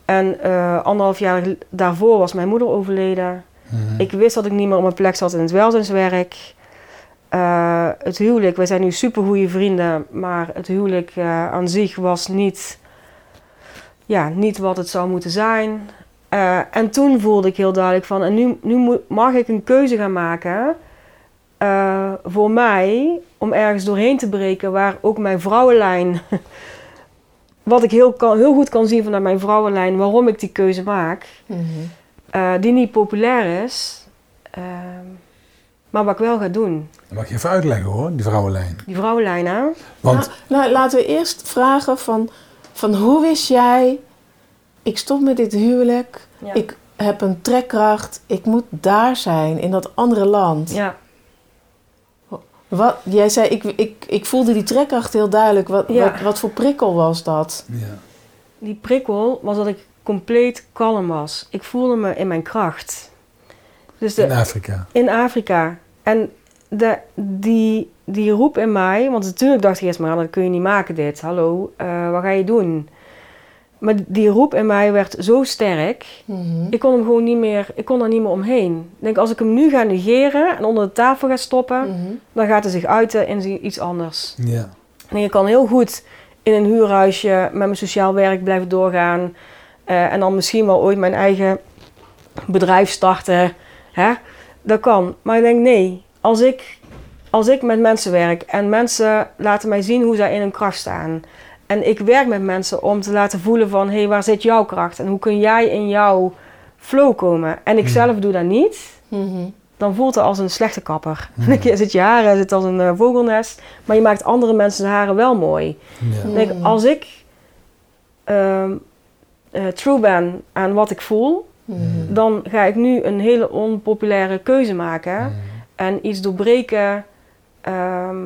En eh, anderhalf jaar daarvoor was mijn moeder overleden. Mhm. Ik wist dat ik niet meer op mijn plek zat in het welzijnswerk. Eh, het huwelijk, wij zijn nu super goede vrienden, maar het huwelijk eh, aan zich was niet, ja, niet wat het zou moeten zijn. Eh, en toen voelde ik heel duidelijk van, en nu, nu mag ik een keuze gaan maken voor mij om ergens doorheen te breken waar ook mijn vrouwenlijn, *laughs* wat ik heel, kan, heel goed kan zien vanuit mijn vrouwenlijn, waarom ik die keuze maak Mhm. die niet populair is, ehm, maar wat ik wel ga doen. Dat mag je even uitleggen hoor, die vrouwenlijn. Die vrouwenlijn, hè? Want Nou, nou, laten we eerst vragen van, van hoe wist jij, ik stop met dit huwelijk, Ja. ik heb een trekkracht, ik moet daar zijn, in dat andere land. Ja, Wat, jij zei, ik, ik, ik voelde die trekkracht heel duidelijk. Wat, Ja. wat, wat voor prikkel was dat? ja. die prikkel was dat ik compleet kalm was. Ik voelde me in mijn kracht. Dus de, in Afrika. in Afrika. En de, die, die roep in mij, want natuurlijk dacht ik eerst maar, dat kun je niet maken dit. Hallo, eh, wat ga je doen? maar die roep in mij werd zo sterk. Mhm. Ik kon hem gewoon niet meer, ik kon er niet meer omheen. Ik denk, als ik hem nu ga negeren en onder de tafel ga stoppen, Mhm. dan gaat hij zich uiten in iets anders. Ja. En ik kan heel goed in een huurhuisje met mijn sociaal werk blijven doorgaan. eh, en dan misschien wel ooit mijn eigen bedrijf starten. Hè? Dat kan. Maar ik denk, nee. Als ik, als ik met mensen werk en mensen laten mij zien hoe zij in hun kracht staan. En ik werk met mensen om te laten voelen van... hé, hey, waar zit jouw kracht? En hoe kun jij in jouw flow komen? En ik Hmm. zelf doe dat niet Mhm. dan voelt het als een slechte kapper. *laughs* Dan zit je haren zit als een eh, vogelnest, maar je maakt andere mensen de haren wel mooi. Ja. Denk ik, als ik ehm, eh, true ben aan wat ik voel, Mhm. dan ga ik nu een hele onpopulaire keuze maken Mm. en iets doorbreken ehm,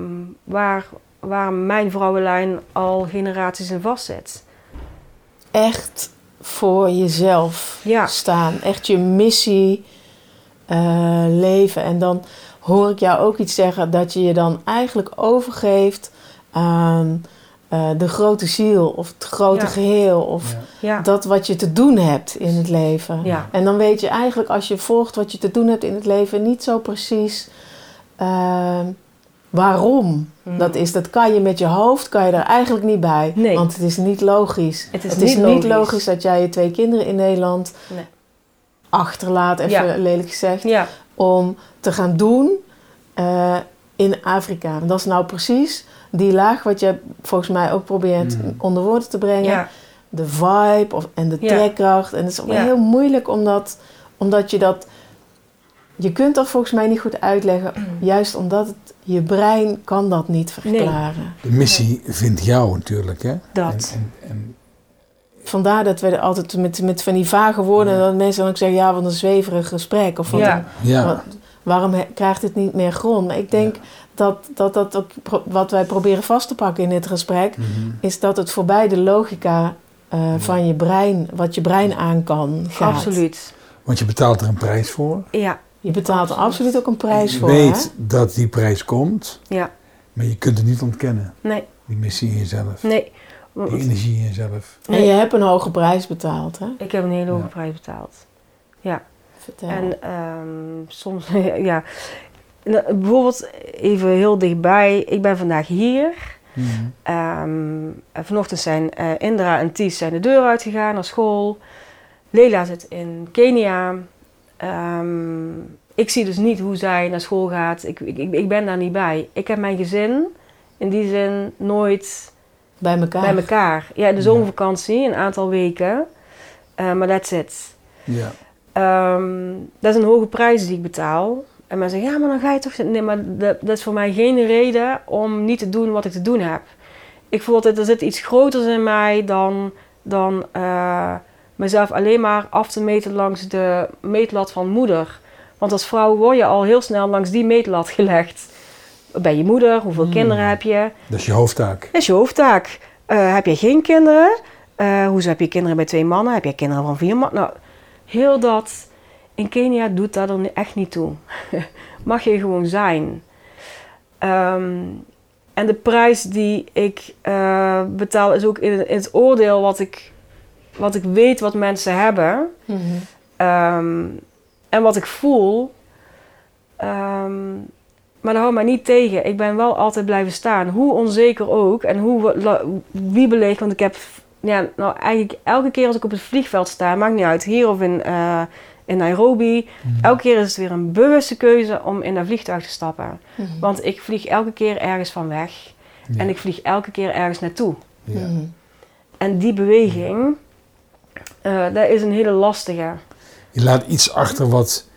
waar, waar mijn vrouwenlijn al generaties in vastzit. Echt voor jezelf Ja. staan. Echt je missie eh, leven. En dan hoor ik jou ook iets zeggen dat je je dan eigenlijk overgeeft aan eh, de grote ziel of het grote Ja. geheel. Of Ja. Ja, dat wat je te doen hebt in het leven. Ja. En dan weet je eigenlijk als je volgt wat je te doen hebt in het leven niet zo precies ehm, waarom Mhm. dat is. Dat kan je met je hoofd, kan je er eigenlijk niet bij. Nee. Want het is niet logisch. Het is niet, niet logisch. logisch. dat jij je twee kinderen in Nederland Nee. achterlaat, even Ja. lelijk gezegd, ja, om te gaan doen eh, in Afrika. Dat is nou precies die laag wat je volgens mij ook probeert Mhm. onder woorden te brengen ja, de vibe of, en de Ja. trekkracht. En het is ook Ja. heel moeilijk omdat, omdat je dat... Je kunt dat volgens mij niet goed uitleggen. Juist omdat het, je brein kan dat niet verklaren. De missie vindt jou natuurlijk, hè? Dat. En, en, en Vandaar dat we er altijd met, met van die vage woorden... Ja. dat mensen dan ook zeggen... ja, wat een zweverig gesprek. Of wat Ja. een- ja, wat- waarom krijgt het niet meer grond? Maar ik denk dat, dat dat ook... pro- wat wij proberen vast te pakken in dit gesprek... Mhm. is dat het voorbij de logica eh, van je brein... wat je brein aan kan gaat. absoluut. Want je betaalt er een prijs voor. Ja, Je betaalt er absoluut ook een prijs je voor. weet hè? dat die prijs komt, ja, maar je kunt het niet ontkennen. nee, Die missie in jezelf, nee. die energie in jezelf. En je hebt een hoge prijs betaald, hè? Ik heb een hele hoge Ja. prijs betaald. Ja. Vertel. En ehm, soms, *laughs* ja. Nou, bijvoorbeeld even heel dichtbij. Ik ben vandaag hier. Mhm. Ehm, en vanochtend zijn eh, Indra en Ties zijn de deur uitgegaan naar school. Leila zit in Kenia. Ehm, ik zie dus niet hoe zij naar school gaat. Ik, ik, ik ben daar niet bij. Ik heb mijn gezin in die zin nooit bij elkaar. bij elkaar. Ja, de zomervakantie, een aantal weken. Eh, maar that's it. Ja. Ehm, dat is een hoge prijs die ik betaal. En mensen zeggen, ja, maar dan ga je toch... Nee, maar dat, dat is voor mij geen reden om niet te doen wat ik te doen heb. Ik voel dat er zit iets groters in mij dan, dan eh, mezelf alleen maar af te meten langs de meetlat van moeder. Want als vrouw word je al heel snel langs die meetlat gelegd. Ben je moeder? Hoeveel Hmm. kinderen heb je? Dat is je hoofdtaak. Dat is je hoofdtaak. Eh, heb je geen kinderen? Eh hoezo heb je kinderen bij twee mannen? Heb je kinderen van vier mannen? Nou, heel dat... In Kenia doet dat er echt niet toe. *laughs* Mag je gewoon zijn. Ehm, en de prijs die ik eh, betaal is ook in, in het oordeel wat ik, wat ik weet wat mensen hebben. Mhm. Ehm, en wat ik voel. Ehm, maar dat houdt mij niet tegen. Ik ben wel altijd blijven staan. Hoe onzeker ook. En hoe wiebelig. Want ik heb ja, nou, eigenlijk elke keer als ik op het vliegveld sta. Maakt niet uit. Hier of in, eh, in Nairobi. Elke keer is het weer een bewuste keuze om in dat vliegtuig te stappen. Mhm. Want ik vlieg elke keer ergens van weg. Ja. En ik vlieg elke keer ergens naartoe. Ja. Mhm. En die beweging. eh, dat is een hele lastige. Je laat iets achter wat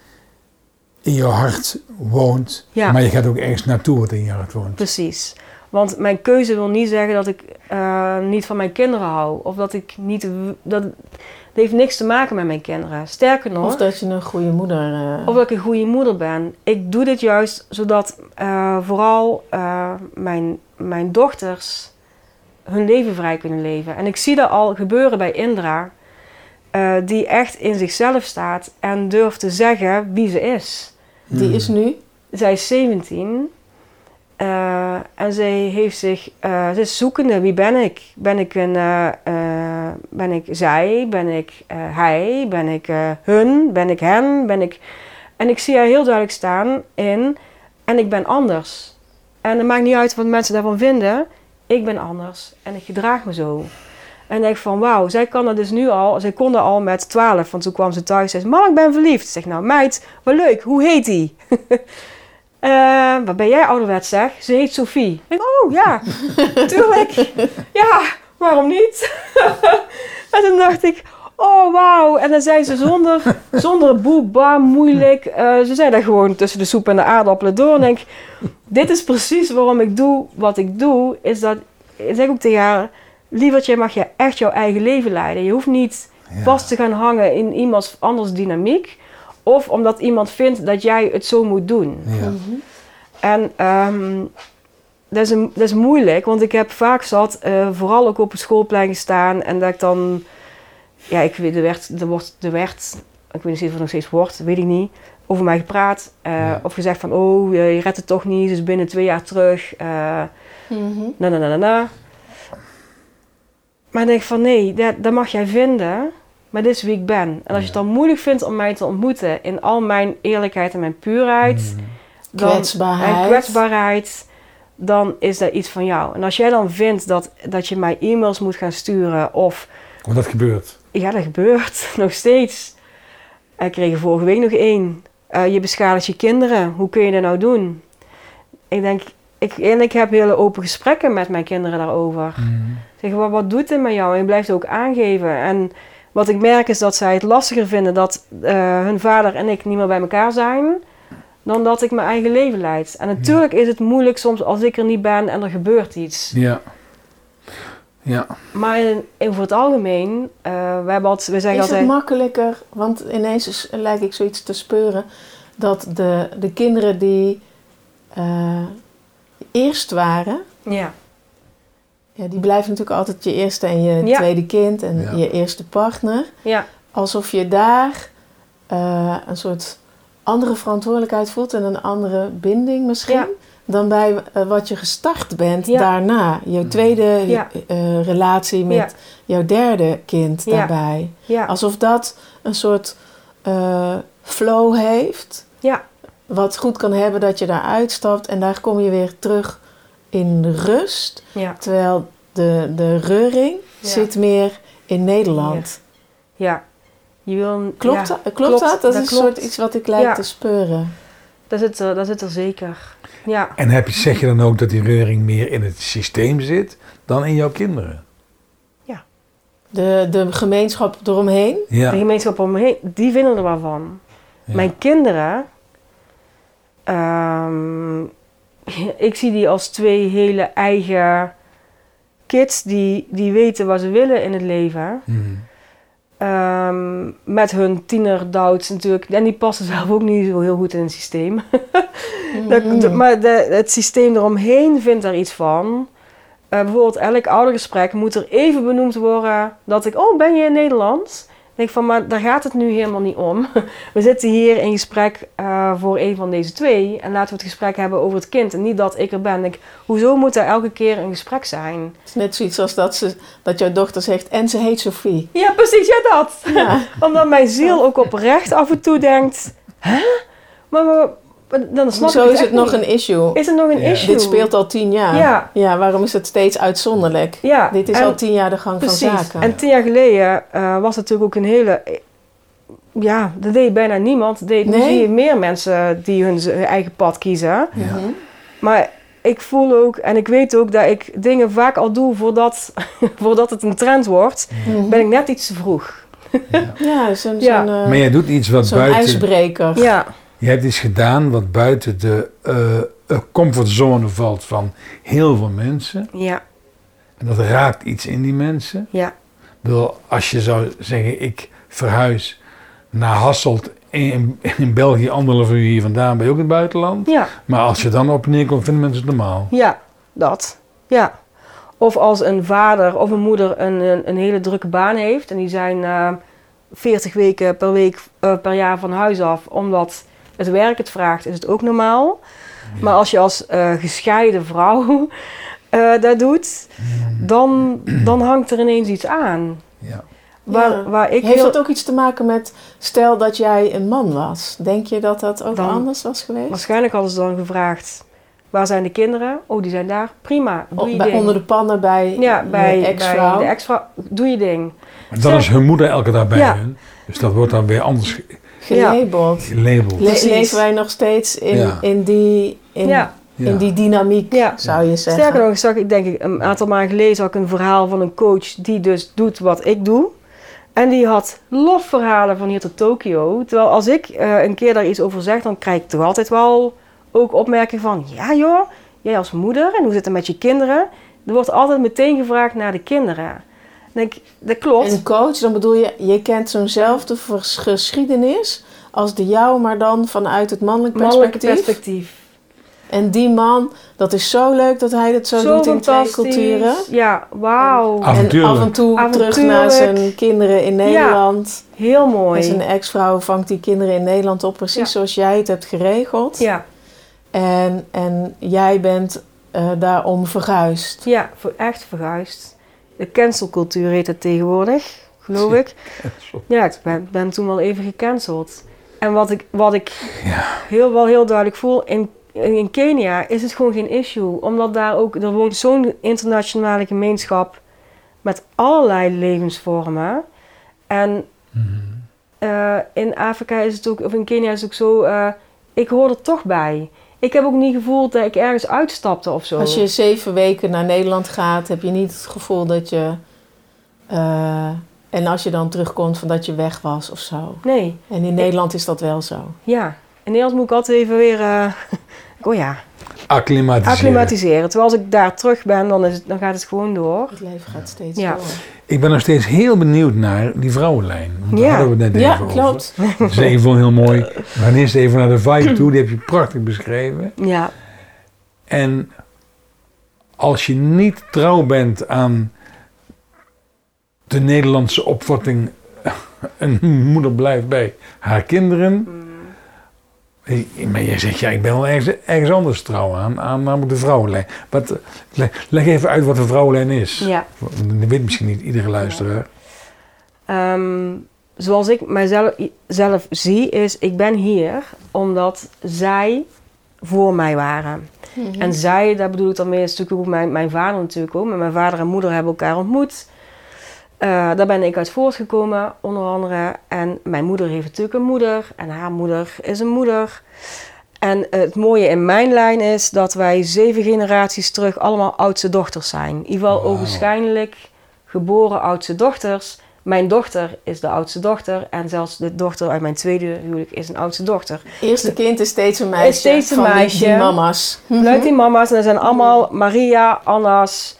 in je hart woont, Ja. maar je gaat ook ergens naartoe wat in je hart woont. Precies. Want mijn keuze wil niet zeggen dat ik eh, niet van mijn kinderen hou. Of dat ik niet... Dat, dat heeft niks te maken met mijn kinderen. Sterker nog... Of dat je een goede moeder... eh, Of dat ik een goede moeder ben. Ik doe dit juist zodat eh, vooral eh, mijn, mijn dochters hun leven vrij kunnen leven. En ik zie dat al gebeuren bij Indra. eh, die echt in zichzelf staat en durft te zeggen wie ze is. Die Mm. is nu... Zij is 17 eh, en zij heeft zich, eh, ze is zoekende. Wie ben ik? Ben ik een, eh, ben ik zij, ben ik hij, ben ik hun, ben ik hen, ben ik... En ik zie haar heel duidelijk staan in, en ik ben anders. En het maakt niet uit wat mensen daarvan vinden, ik ben anders en ik gedraag me zo. En ik denk van, wauw, zij kan dat dus nu al, zij kon dat al met 12, want toen kwam ze thuis en zei, mam, ik ben verliefd. Ik zeg, nou meid, wat leuk, hoe heet die? *laughs* Eh, wat ben jij ouderwets zeg? Ze heet Sophie. Ik oh ja, *laughs* tuurlijk. Ja, waarom niet? *laughs* en toen dacht ik, oh wauw. En dan zei ze zonder, zonder boe, bam, moeilijk. eh, ze zei dat gewoon tussen de soep en de aardappelen door. En denk, dit is precies waarom ik doe wat ik doe. Is dat, ik zeg ook tegen haar, lievertje mag je echt jouw eigen leven leiden. Je hoeft niet Ja. vast te gaan hangen in iemands anders dynamiek. Of omdat iemand vindt dat jij het zo moet doen. Ja. En ehm, dat, is een, dat is moeilijk, want ik heb vaak zat, eh, vooral ook op het schoolplein gestaan. En dat ik dan, ja, ik weet, er werd, er wordt, er werd, ik weet niet of het nog steeds wordt, weet ik niet, over mij gepraat. eh, Ja. Of gezegd van, oh, je, je redt het toch niet, dus binnen twee jaar terug. eh Mhm. na, na, na, na, na. Maar ik denk van, nee, dat, dat mag jij vinden, maar dit is wie ik ben. En als je het dan moeilijk vindt om mij te ontmoeten in al mijn eerlijkheid en mijn puurheid Mm. dan, Kwetsbaarheid. en kwetsbaarheid, dan is dat iets van jou. En als jij dan vindt dat, dat je mij e-mails moet gaan sturen of Want dat gebeurt. ja, dat gebeurt *laughs* nog steeds. Ik kreeg er vorige week nog één. Eh, je beschadigt je kinderen. Hoe kun je dat nou doen? Ik denk, ik, en ik heb hele open gesprekken met mijn kinderen daarover. Mm. Zeg, wat, wat doet dit met jou? En je blijft ook aangeven. En wat ik merk is dat zij het lastiger vinden dat eh, hun vader en ik niet meer bij elkaar zijn. Dan dat ik mijn eigen leven leid. En natuurlijk is het moeilijk soms als ik er niet ben en er gebeurt iets. Ja. Ja. Maar in, in voor het algemeen, eh, we, hebben altijd, we zeggen Is het altijd... makkelijker, want ineens is, lijkt ik zoiets te speuren, dat de, de kinderen die eh, eerst waren, Ja, ja, die blijven natuurlijk altijd je eerste en je Ja. tweede kind en Ja. je eerste partner. ja, Alsof je daar eh, een soort andere verantwoordelijkheid voelt en een andere binding misschien. Ja. Dan bij eh, wat je gestart bent Ja. daarna. Je tweede Ja. eh, relatie met Ja. jouw derde kind Ja. daarbij. ja, Alsof dat een soort eh, flow heeft. ja, Wat goed kan hebben dat je daar uitstapt en daar kom je weer terug in rust. ja, Terwijl de, de reuring Ja. zit meer in Nederland. ja. Je wil, Klopt, ja, dat? klopt, dat? Dat, is een klopt. soort iets wat ik lijk Ja. te speuren. Dat zit, er, dat zit er zeker. Ja, En heb je, zeg je dan ook dat die reuring meer in het systeem zit dan in jouw kinderen? De, de gemeenschap eromheen. Ja. de gemeenschap om me heen, die vinden er wel van. Ja. Mijn kinderen, ehm, *laughs* ik zie die als twee hele eigen kids die, die weten wat ze willen in het leven. Mhm. Ehm, met hun tienerdoubts natuurlijk. En die passen *laughs* zelf ook niet zo heel goed in het systeem. *laughs* Dat- Mhm. de- maar de, het systeem eromheen vindt er iets van. Eh, bijvoorbeeld elk oudergesprek moet er even benoemd worden dat ik, oh ben je in Nederland? Ik denk van, maar daar gaat het nu helemaal niet om. *laughs* We zitten hier in gesprek eh, voor een van deze twee en laten we het gesprek hebben over het kind en niet dat ik er ben. Ik, hoezo moet er elke keer een gesprek zijn? Het is net zoiets als dat, ze, dat jouw dochter zegt en ze heet Sophie. Ja, precies, ja dat. Ja. *laughs* Omdat mijn ziel ook oprecht af en toe denkt, hè? Maar, maar dan snap Zo ik is het nog niet. een issue. Is het nog een Ja. issue? Dit speelt al tien jaar. Ja. ja, waarom is het steeds uitzonderlijk? Ja, Dit is en- al tien jaar de gang Precies. van zaken. En tien jaar geleden eh, was het natuurlijk ook een hele... Ja, dat deed bijna niemand. Deed, Nu zie je meer mensen die hun, hun eigen pad kiezen. Ja. Mhm. Maar ik voel ook, en ik weet ook dat ik dingen vaak al doe voordat, *laughs* voordat het een trend wordt. Mhm. Ben ik net iets te vroeg. Ja, zo'n Ja. zo'n, eh, Maar jij doet iets wat zo'n buiten... ijsbreker. Ja, Je hebt iets gedaan wat buiten de eh, eh, comfortzone valt van heel veel mensen. ja, En dat raakt iets in die mensen. ja, bedoel, als je zou zeggen, ik verhuis naar Hasselt in, in België, anderhalf uur hier vandaan, ben je ook in het buitenland. ja, Maar als je dan op neerkomt, vinden mensen het normaal. ja, dat. Ja. Of als een vader of een moeder een, een, een hele drukke baan heeft en die zijn eh 40 weken per week eh, per jaar van huis af, omdat het werk het vraagt, is het ook normaal. Maar als je als eh, gescheiden vrouw *laughs* eh, dat doet, dan, dan hangt er ineens iets aan. Ja. Waar, Ja. waar ik Heeft heel- dat ook iets te maken met, stel dat jij een man was, denk je dat dat ook Dan- anders was geweest? Waarschijnlijk hadden ze dan gevraagd, waar zijn de kinderen? Oh, die zijn daar. Prima, doe je bij, ding. onder de pannen bij ja, bij, ex-vrouw? de ex-vrouw. Doe je ding. Maar dan is hun moeder elke dag bij Ja. hun. Dus dat wordt dan weer anders gelabeld. gelabeld. Le- Precies. leven wij nog steeds in, Ja. in, die, in, in die dynamiek, Ja. zou je zeggen. Sterker nog, zag ik denk ik een aantal maanden geleden zag ik een verhaal van een coach die dus doet wat ik doe. En die had lofverhalen van hier tot Tokio. Terwijl als ik eh, een keer daar iets over zeg, dan krijg ik toch altijd wel ook opmerking van... Ja joh, jij als moeder en hoe zit het met je kinderen? Er wordt altijd meteen gevraagd naar de kinderen. Dan denk ik, dat klopt. Een coach, dan bedoel je, je kent zo'nzelfde geschiedenis als de jou, maar dan vanuit het mannelijk perspectief. perspectief. En die man, dat is zo leuk dat hij dat zo, Zo doet in twee culturen. Ja, wauw. En af en toe terug naar zijn kinderen in Nederland. Heel mooi. En zijn ex-vrouw vangt die kinderen in Nederland op, precies Ja. zoals jij het hebt geregeld. Ja, En, en jij bent eh, daarom verguisd. ja, voor echt verguisd. De cancelcultuur heet het tegenwoordig, geloof ik. *laughs* Ja, ik ben, ben toen wel even gecanceld. En wat ik, wat ik Ja. heel, wel heel duidelijk voel, in, in Kenia is het gewoon geen issue. Omdat daar ook, er woont zo'n internationale gemeenschap met allerlei levensvormen. En eh, in Afrika is het ook, of in Kenia is het ook zo, eh, ik hoor er toch bij. Ik heb ook niet gevoeld dat ik ergens uitstapte of zo. Als je zeven weken naar Nederland gaat, heb je niet het gevoel dat je... eh, en als je dan terugkomt van dat je weg was of zo. Nee, En in Nederland is dat wel zo. ja. In Nederland moet ik altijd even weer, eh, *laughs* oh ja, Acclimatiseren. acclimatiseren. Terwijl als ik daar terug ben, dan, is het, dan gaat het gewoon door. Het leven gaat steeds Ja. door. Ik ben nog steeds heel benieuwd naar die vrouwenlijn. Daar Ja. hadden we het net Ja, even over. klopt. Dat is even heel mooi. We gaan eerst even naar de vibe toe. Die heb je prachtig beschreven. Ja, En als je niet trouw bent aan de Nederlandse opvatting... *laughs* een moeder blijft bij haar kinderen... Maar jij zegt, ja, ik ben wel ergens, ergens anders trouw aan, aan namelijk de vrouwenlijn. Wat, leg, leg even uit wat de vrouwenlijn is. ja. Dat weet misschien niet iedere luisteraar. Ehm, zoals ik mijzelf zelf zie, is ik ben hier omdat zij voor mij waren. Mhm. En zij, daar bedoel ik dan mee, is natuurlijk ook mijn, mijn vader natuurlijk ook. Maar mijn vader en moeder hebben elkaar ontmoet. Eh, daar ben ik uit voortgekomen, onder andere. En mijn moeder heeft natuurlijk een moeder. En haar moeder is een moeder. En het mooie in mijn lijn is dat wij zeven generaties terug allemaal oudste dochters zijn. In ieder geval ogenschijnlijk geboren oudste dochters. Mijn dochter is de oudste dochter. En zelfs de dochter uit mijn tweede huwelijk is een oudste dochter. Eerste kind is steeds een meisje. Is steeds een van die- meisje. Die mama's. Vanuit die mama's, en dat zijn allemaal Maria, Anna's,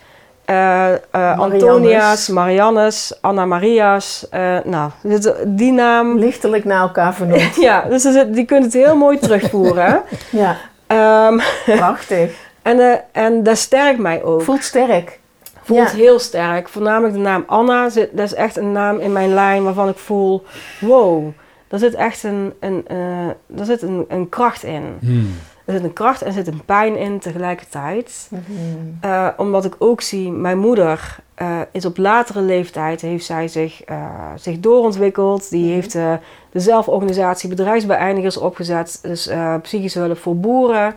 eh, eh, Antonia's, Mariannes, Anna Maria's. eh, nou, dit- die naam. Lichtelijk naar elkaar vernoemd. *laughs* Ja, dus die kunt het heel mooi terugvoeren. *laughs* ja, Ehm, prachtig. *laughs* en, en dat sterkt mij ook. Voelt sterk. voelt Ja. heel sterk. Voornamelijk de naam Anna. Zit, dat is echt een naam in mijn lijn waarvan ik voel... Wow, daar zit echt een, een, eh, daar zit een, een kracht in. Hmm. Er zit een kracht en er zit een pijn in tegelijkertijd. Mhm. Eh, omdat ik ook zie, mijn moeder eh, is op latere leeftijd, heeft zij zich, eh, zich doorontwikkeld. Die heeft eh, de zelforganisatie bedrijfsbeëindigers opgezet. Dus eh, psychische hulp voor boeren.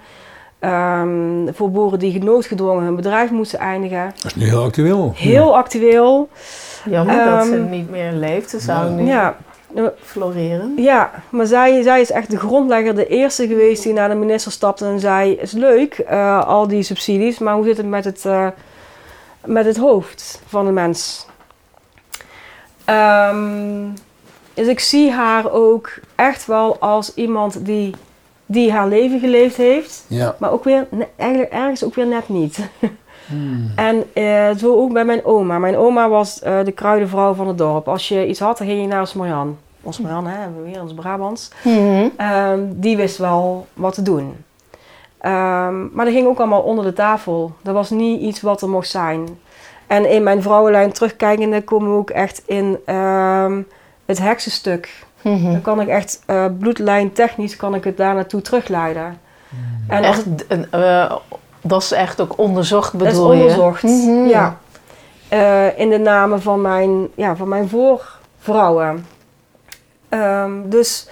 Ehm, voor boeren die noodgedwongen hun bedrijf moesten eindigen. Dat is nu heel actueel. Heel actueel. Jammer dat ze Ehm, niet meer leeft. Ze zou nu Ja, floreren. ja maar zij, zij is echt de grondlegger, de eerste geweest die naar de minister stapte en zei: Is leuk, eh, al die subsidies, maar hoe zit het met het, eh, met het hoofd van de mens? Ehm, dus ik zie haar ook echt wel als iemand die, die haar leven geleefd heeft, Ja. maar ook weer eigenlijk ergens ook weer net niet. *laughs* Hmm. En eh, zo ook bij mijn oma. Mijn oma was eh, de kruidenvrouw van het dorp. Als je iets had, dan ging je naar Osmarjan. Osmarjan, hè, hebben we weer ons Brabants. Ehm, die wist wel wat te doen. Ehm, maar dat ging ook allemaal onder de tafel. Dat was niet iets wat er mocht zijn. En in mijn vrouwenlijn terugkijkende komen we ook echt in ehm, het heksenstuk. Mhm. Dan kan ik echt uh, bloedlijn technisch kan ik het daar naartoe terugleiden. En als Echt, eh, eh, dat is echt ook onderzocht Dat is bedoel je? onderzocht. Mhm. Ja. eh, in de namen van mijn, ja, van mijn voorvrouwen. Ehm, dus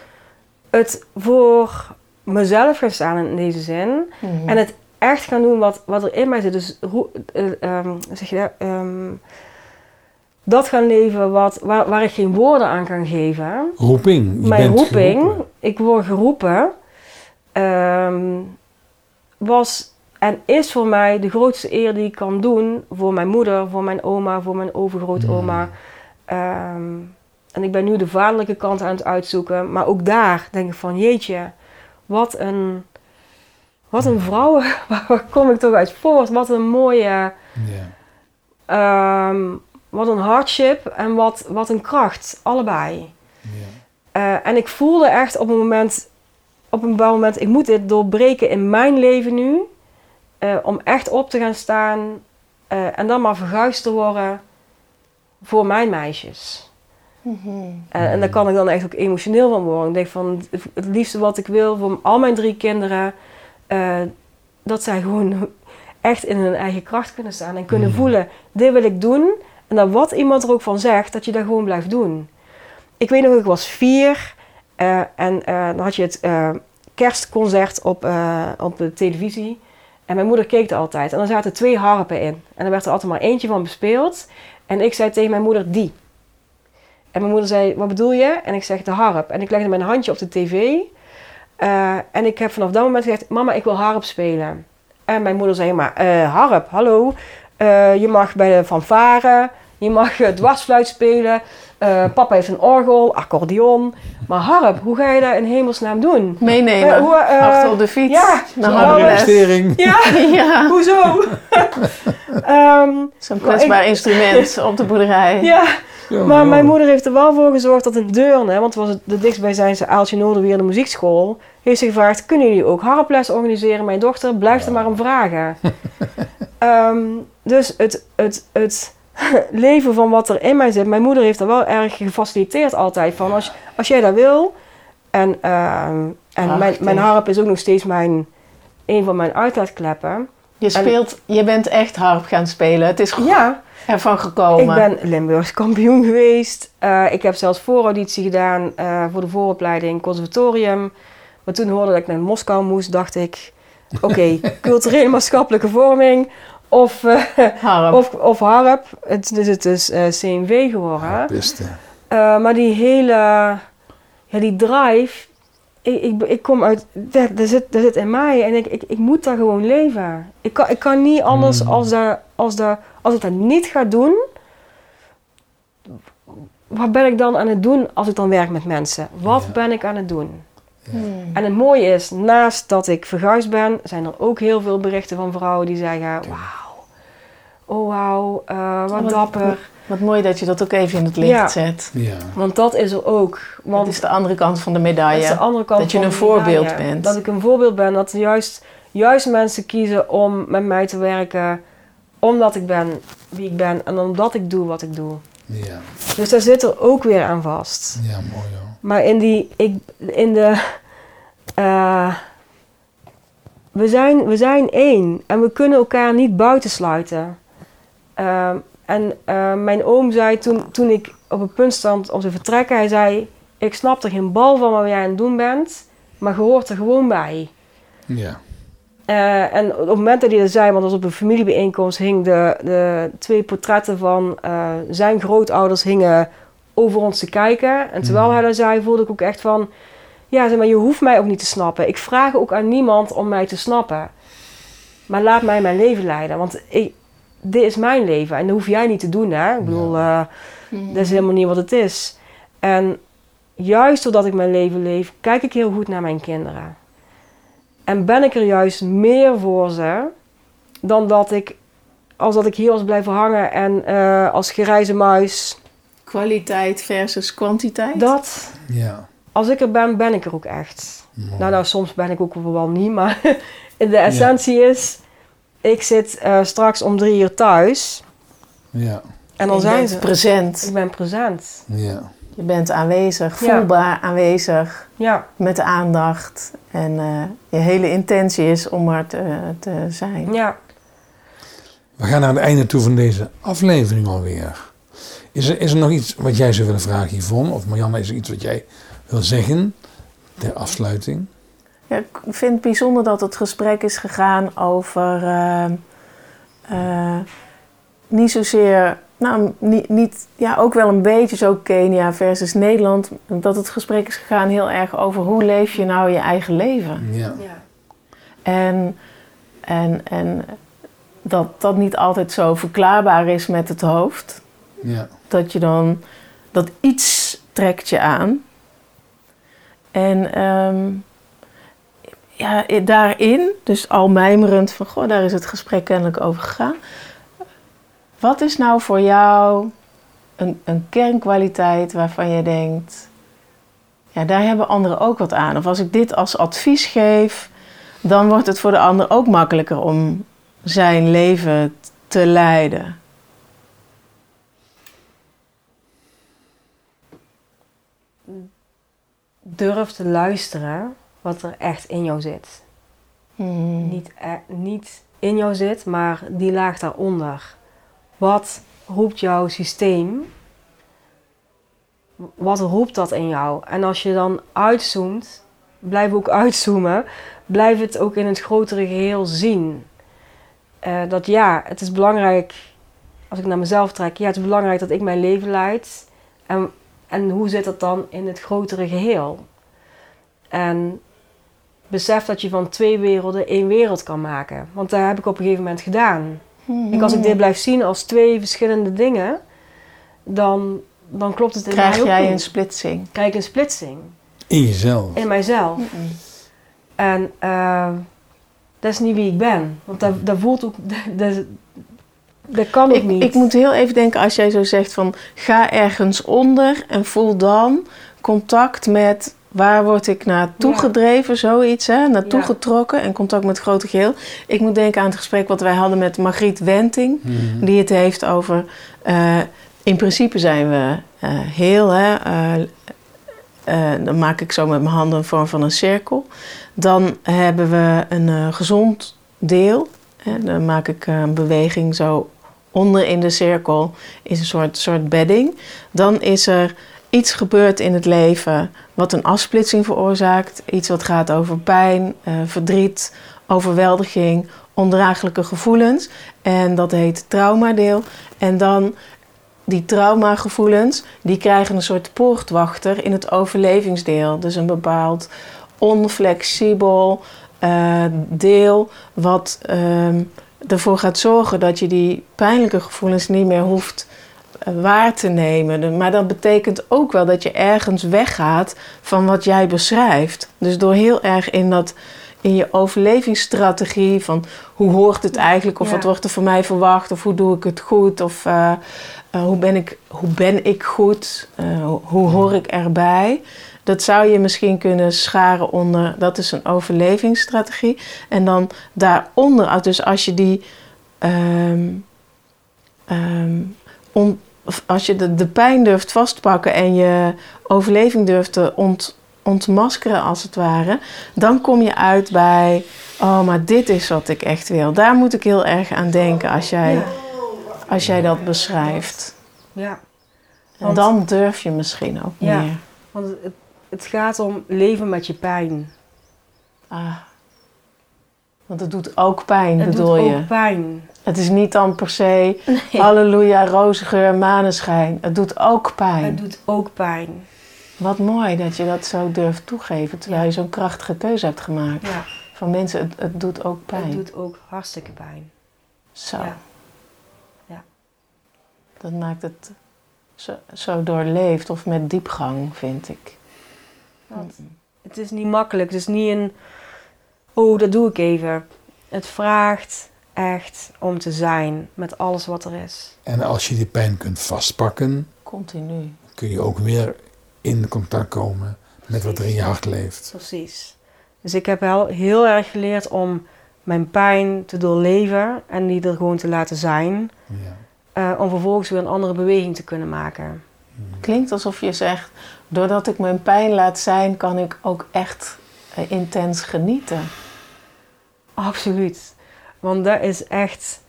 het voor mezelf gaan staan in deze zin. Mhm. En het echt gaan doen wat, wat er in mij zit. Dus hoe eh, ehm, zeg je dat? Ehm, dat gaan leven wat, waar, waar ik geen woorden aan kan geven. Roeping. Je Mijn bent roeping, geroepen. ik word geroepen, ehm, was en is voor mij de grootste eer die ik kan doen voor mijn moeder, voor mijn oma, voor mijn overgrootoma. Ehm, en ik ben nu de vaderlijke kant aan het uitzoeken, maar ook daar denk ik van jeetje, wat een, wat een vrouw, *laughs* waar kom ik toch uit voort, wat een mooie, Ja. ehm, wat een hardship en wat, wat een kracht, allebei. Ja. Eh, en ik voelde echt op een moment, op een bepaald moment, ik moet dit doorbreken in mijn leven nu. Eh, om echt op te gaan staan eh, en dan maar verguisd te worden voor mijn meisjes. Mhm. Eh, en daar kan ik dan echt ook emotioneel van worden. Ik denk van het liefste wat ik wil voor al mijn drie kinderen, eh, dat zij gewoon echt in hun eigen kracht kunnen staan en kunnen Mhm. voelen, dit wil ik doen. En dan wat iemand er ook van zegt, dat je dat gewoon blijft doen. Ik weet nog, ik was vier eh, en eh, dan had je het eh, kerstconcert op, eh, op de televisie. En mijn moeder keek er altijd. En er zaten twee harpen in. En er werd er altijd maar eentje van bespeeld. En ik zei tegen mijn moeder, die. En mijn moeder zei, wat bedoel je? En ik zeg, de harp. En ik legde mijn handje op de tv. Eh, en ik heb vanaf dat moment gezegd, mama, ik wil harp spelen. En mijn moeder zei, maar eh, harp, hallo. Eh, je mag bij de fanfare, je mag eh, dwarsfluit spelen. Eh, papa heeft een orgel, accordeon. Maar harp, hoe ga je dat in hemelsnaam doen? Meenemen. Eh, hoe, eh, Achter op de fiets. ja, naar harples. Investering. Ja, *laughs* Ja, hoezo? *laughs* Ehm, zo'n kwetsbaar instrument op de boerderij. *laughs* ja, Ja, maar ja. mijn moeder heeft er wel voor gezorgd dat in Deurne, want het was het de dichtstbijzijnse Aaltje Noorderweer de muziekschool, heeft ze gevraagd, kunnen jullie ook harples organiseren? Mijn dochter blijft er maar om vragen. Ehm, dus het, het, het *laughs* leven van wat er in mij zit, mijn moeder heeft er wel erg gefaciliteerd altijd van, als, als jij dat wil, en, ehm, en mijn, mijn harp is ook nog steeds mijn, een van mijn uitlaatkleppen. Je speelt, je bent echt harp gaan spelen. Het is goed Ja, ervan gekomen. Ik ben Limburgs kampioen geweest. Eh, ik heb zelfs voorauditie gedaan eh, voor de vooropleiding conservatorium. Maar toen hoorde dat ik naar Moskou moest, dacht ik... Oké, *laughs* culturele maatschappelijke vorming of, eh, harp. of, of harp. Het, dus het is eh, CMV geworden. Eh, maar die hele... Ja, die drive... Ik, ik, ik kom uit... Dat, dat, zit, dat zit in mij en ik, ik, ik moet daar gewoon leven. Ik kan, ik kan niet anders Mm. als, dat, als, dat, als ik dat niet ga doen... Wat ben ik dan aan het doen als ik dan werk met mensen? Wat Ja. ben ik aan het doen? Hmm. En het mooie is, naast dat ik verguisd ben, zijn er ook heel veel berichten van vrouwen die zeggen: Wauw, oh wauw, eh, wat Wat- dapper. Wat mooi dat je dat ook even in het licht Ja. zet. Ja. Want dat is er ook. Want Dat is de andere kant van de dat medaille. is de andere kant Dat je een voorbeeld medaille. bent. Dat ik een voorbeeld ben. Dat juist, juist mensen kiezen om met mij te werken. Omdat ik ben wie ik ben. En omdat ik doe wat ik doe. Ja. Dus daar zit er ook weer aan vast. Ja, mooi hoor. Maar in die, ik, in de, eh, we, zijn, we zijn één en we kunnen elkaar niet buitensluiten. Ehm, en eh, mijn oom zei toen, toen ik op het punt stond om te vertrekken, hij zei, ik snap er geen bal van wat jij aan het doen bent, maar je hoort er gewoon bij. Ja. Eh, en op het moment dat hij dat zei, want dat was op een familiebijeenkomst, hing de, de twee portretten van eh, zijn grootouders hingen over ons te kijken. En terwijl Mhm. hij dat zei, voelde ik ook echt van, ja, zeg maar, je hoeft mij ook niet te snappen. Ik vraag ook aan niemand om mij te snappen. Maar laat mij mijn leven leiden, want ik, dit is mijn leven en dat hoef jij niet te doen, hè. Ik bedoel, eh, Hmm. dat is helemaal niet wat het is. En juist doordat ik mijn leven leef, kijk ik heel goed naar mijn kinderen. En ben ik er juist meer voor ze dan dat ik, als dat ik hier was blijven hangen en eh, als grijze muis. Kwaliteit versus kwantiteit. Dat, Ja. als ik er ben, ben ik er ook echt. Mooi. Nou, nou, soms ben ik ook wel niet, maar *laughs* de essentie is, ik zit eh, straks om drie uur thuis Ja. en dan je zijn bent ze. present. Ik ben present. Ja. Je bent aanwezig, Ja. voelbaar aanwezig, Ja, met aandacht. En eh, je hele intentie is om er te, te zijn. ja. We gaan naar het einde toe van deze aflevering alweer. Is er, is er nog iets wat jij zou willen vragen, Yvonne? Of Marianne, is er iets wat jij wil zeggen ter afsluiting? Ja, ik vind het bijzonder dat het gesprek is gegaan over uh, uh, niet zozeer, nou niet, niet, ja ook wel een beetje zo Kenia versus Nederland, dat het gesprek is gegaan heel erg over hoe leef je nou je eigen leven. Ja. Ja. En, en, en dat dat niet altijd zo verklaarbaar is met het hoofd. Ja. Dat je dan, dat iets trekt je aan. En ehm, ja, daarin, dus al mijmerend van, goh, daar is het gesprek kennelijk over gegaan. Wat is nou voor jou een, een kernkwaliteit waarvan je denkt, ja, daar hebben anderen ook wat aan. Of als ik dit als advies geef, dan wordt het voor de ander ook makkelijker om zijn leven te leiden. Durf te luisteren wat er echt in jou zit. Hmm. Niet, e- niet in jou zit, maar die laag daaronder. Wat roept jouw systeem? Wat roept dat in jou? En als je dan uitzoomt, blijf ook uitzoomen, blijf het ook in het grotere geheel zien. Eh, dat ja, het is belangrijk, als ik naar mezelf trek, ja, het is belangrijk dat ik mijn leven leid. En, en hoe zit dat dan in het grotere geheel? En besef dat je van twee werelden één wereld kan maken. Want dat heb ik op een gegeven moment gedaan. Ik, als ik dit blijf zien als twee verschillende dingen, dan, dan klopt het in Krijg mij ook jij niet. een splitsing? Krijg ik een splitsing In jezelf. in mijzelf. Mm-mm. En eh, dat is niet wie ik ben. Want dat, dat voelt ook... *laughs* Dat, dat, dat kan ook Ik, niet. ik moet heel even denken als jij zo zegt van ga ergens onder en voel dan contact met waar word ik naartoe Ja. gedreven, zoiets, hè? naartoe Ja. getrokken en contact met het grote geheel. Ik moet denken aan het gesprek wat wij hadden met Margriet Wenting, Mhm. die het heeft over eh, in principe zijn we eh, heel, hè? eh, eh, dan maak ik zo met mijn handen een vorm van een cirkel. Dan hebben we een eh, gezond deel. Hè? Dan maak ik een beweging zo onder in de cirkel. Is een soort, soort bedding. Dan is er iets gebeurd in het leven wat een afsplitsing veroorzaakt. Iets wat gaat over pijn, eh, verdriet, overweldiging, ondraaglijke gevoelens. En dat heet traumadeel. En dan die traumagevoelens, die krijgen een soort poortwachter in het overlevingsdeel. Dus een bepaald onflexibel eh, deel wat ehm, ervoor gaat zorgen dat je die pijnlijke gevoelens niet meer hoeft eh, waar te nemen. Maar dat betekent ook wel dat je ergens weggaat van wat jij beschrijft. Dus door heel erg in dat in je overlevingsstrategie van hoe hoort het eigenlijk of Ja. wat wordt er van mij verwacht of hoe doe ik het goed of eh, eh, hoe, ben ik, hoe ben ik goed, hoe hoor ik erbij. Dat zou je misschien kunnen scharen onder, dat is een overlevingsstrategie. En dan daaronder, dus als je die, ehm, ehm, on- als je de, de pijn durft vastpakken en je overleving durft te ont, ontmaskeren als het ware, dan kom je uit bij, oh maar dit is wat ik echt wil. Daar moet ik heel erg aan denken als jij, als jij dat beschrijft. Ja. En dan durf je misschien ook Ja. meer. Want het, het gaat om leven met je pijn. Ah. Want het doet ook pijn, Het bedoel doet je? ook pijn. Het is niet dan per se halleluja, roze geur, maneschijn. Het doet ook pijn. Het doet ook pijn. Wat mooi dat je dat zo durft toegeven, terwijl je zo'n krachtige keuze hebt gemaakt. Ja. Van mensen, het, het doet ook pijn. Het doet ook hartstikke pijn. Zo. Ja. Ja. Dat maakt het zo, zo doorleefd of met diepgang, vind ik. Want het is niet makkelijk. Het is niet een, oh, dat doe ik even. Het vraagt echt om te zijn met alles wat er is. En als je die pijn kunt vastpakken, Continu. kun je ook weer in contact komen met wat er in je hart leeft. Precies. Dus ik heb wel heel erg geleerd om mijn pijn te doorleven en die er gewoon te laten zijn. Ja. eh, om vervolgens weer een andere beweging te kunnen maken. Klinkt alsof je zegt, doordat ik mijn pijn laat zijn, kan ik ook echt eh, intens genieten. Absoluut. Want dat is echt,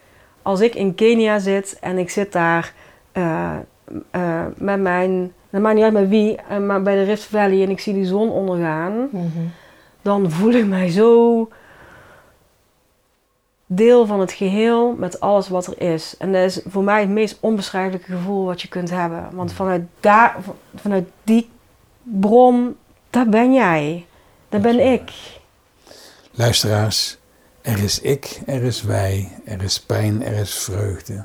als ik in Kenia zit en ik zit daar eh, eh, met mijn, het maakt niet uit met wie, maar bij de Rift Valley en ik zie die zon ondergaan, Mhm. dan voel ik mij zo deel van het geheel met alles wat er is. En dat is voor mij het meest onbeschrijfelijke gevoel wat je kunt hebben. Want vanuit, daar, vanuit die bron, daar ben jij. Daar ben ik. Luisteraars, er is ik, er is wij, er is pijn, er is vreugde.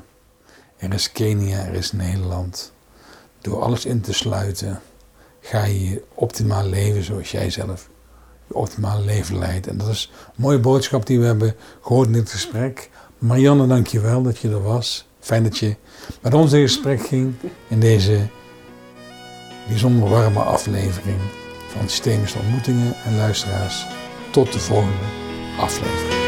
Er is Kenia, er is Nederland. Door alles in te sluiten ga je je optimaal leven zoals jij zelf je optimale leven leidt. En dat is een mooie boodschap die we hebben gehoord in dit gesprek. Marianne, dank je wel dat je er was. Fijn dat je met ons in gesprek ging in deze bijzonder warme aflevering van Systemische Ontmoetingen en luisteraars. Tot de volgende aflevering.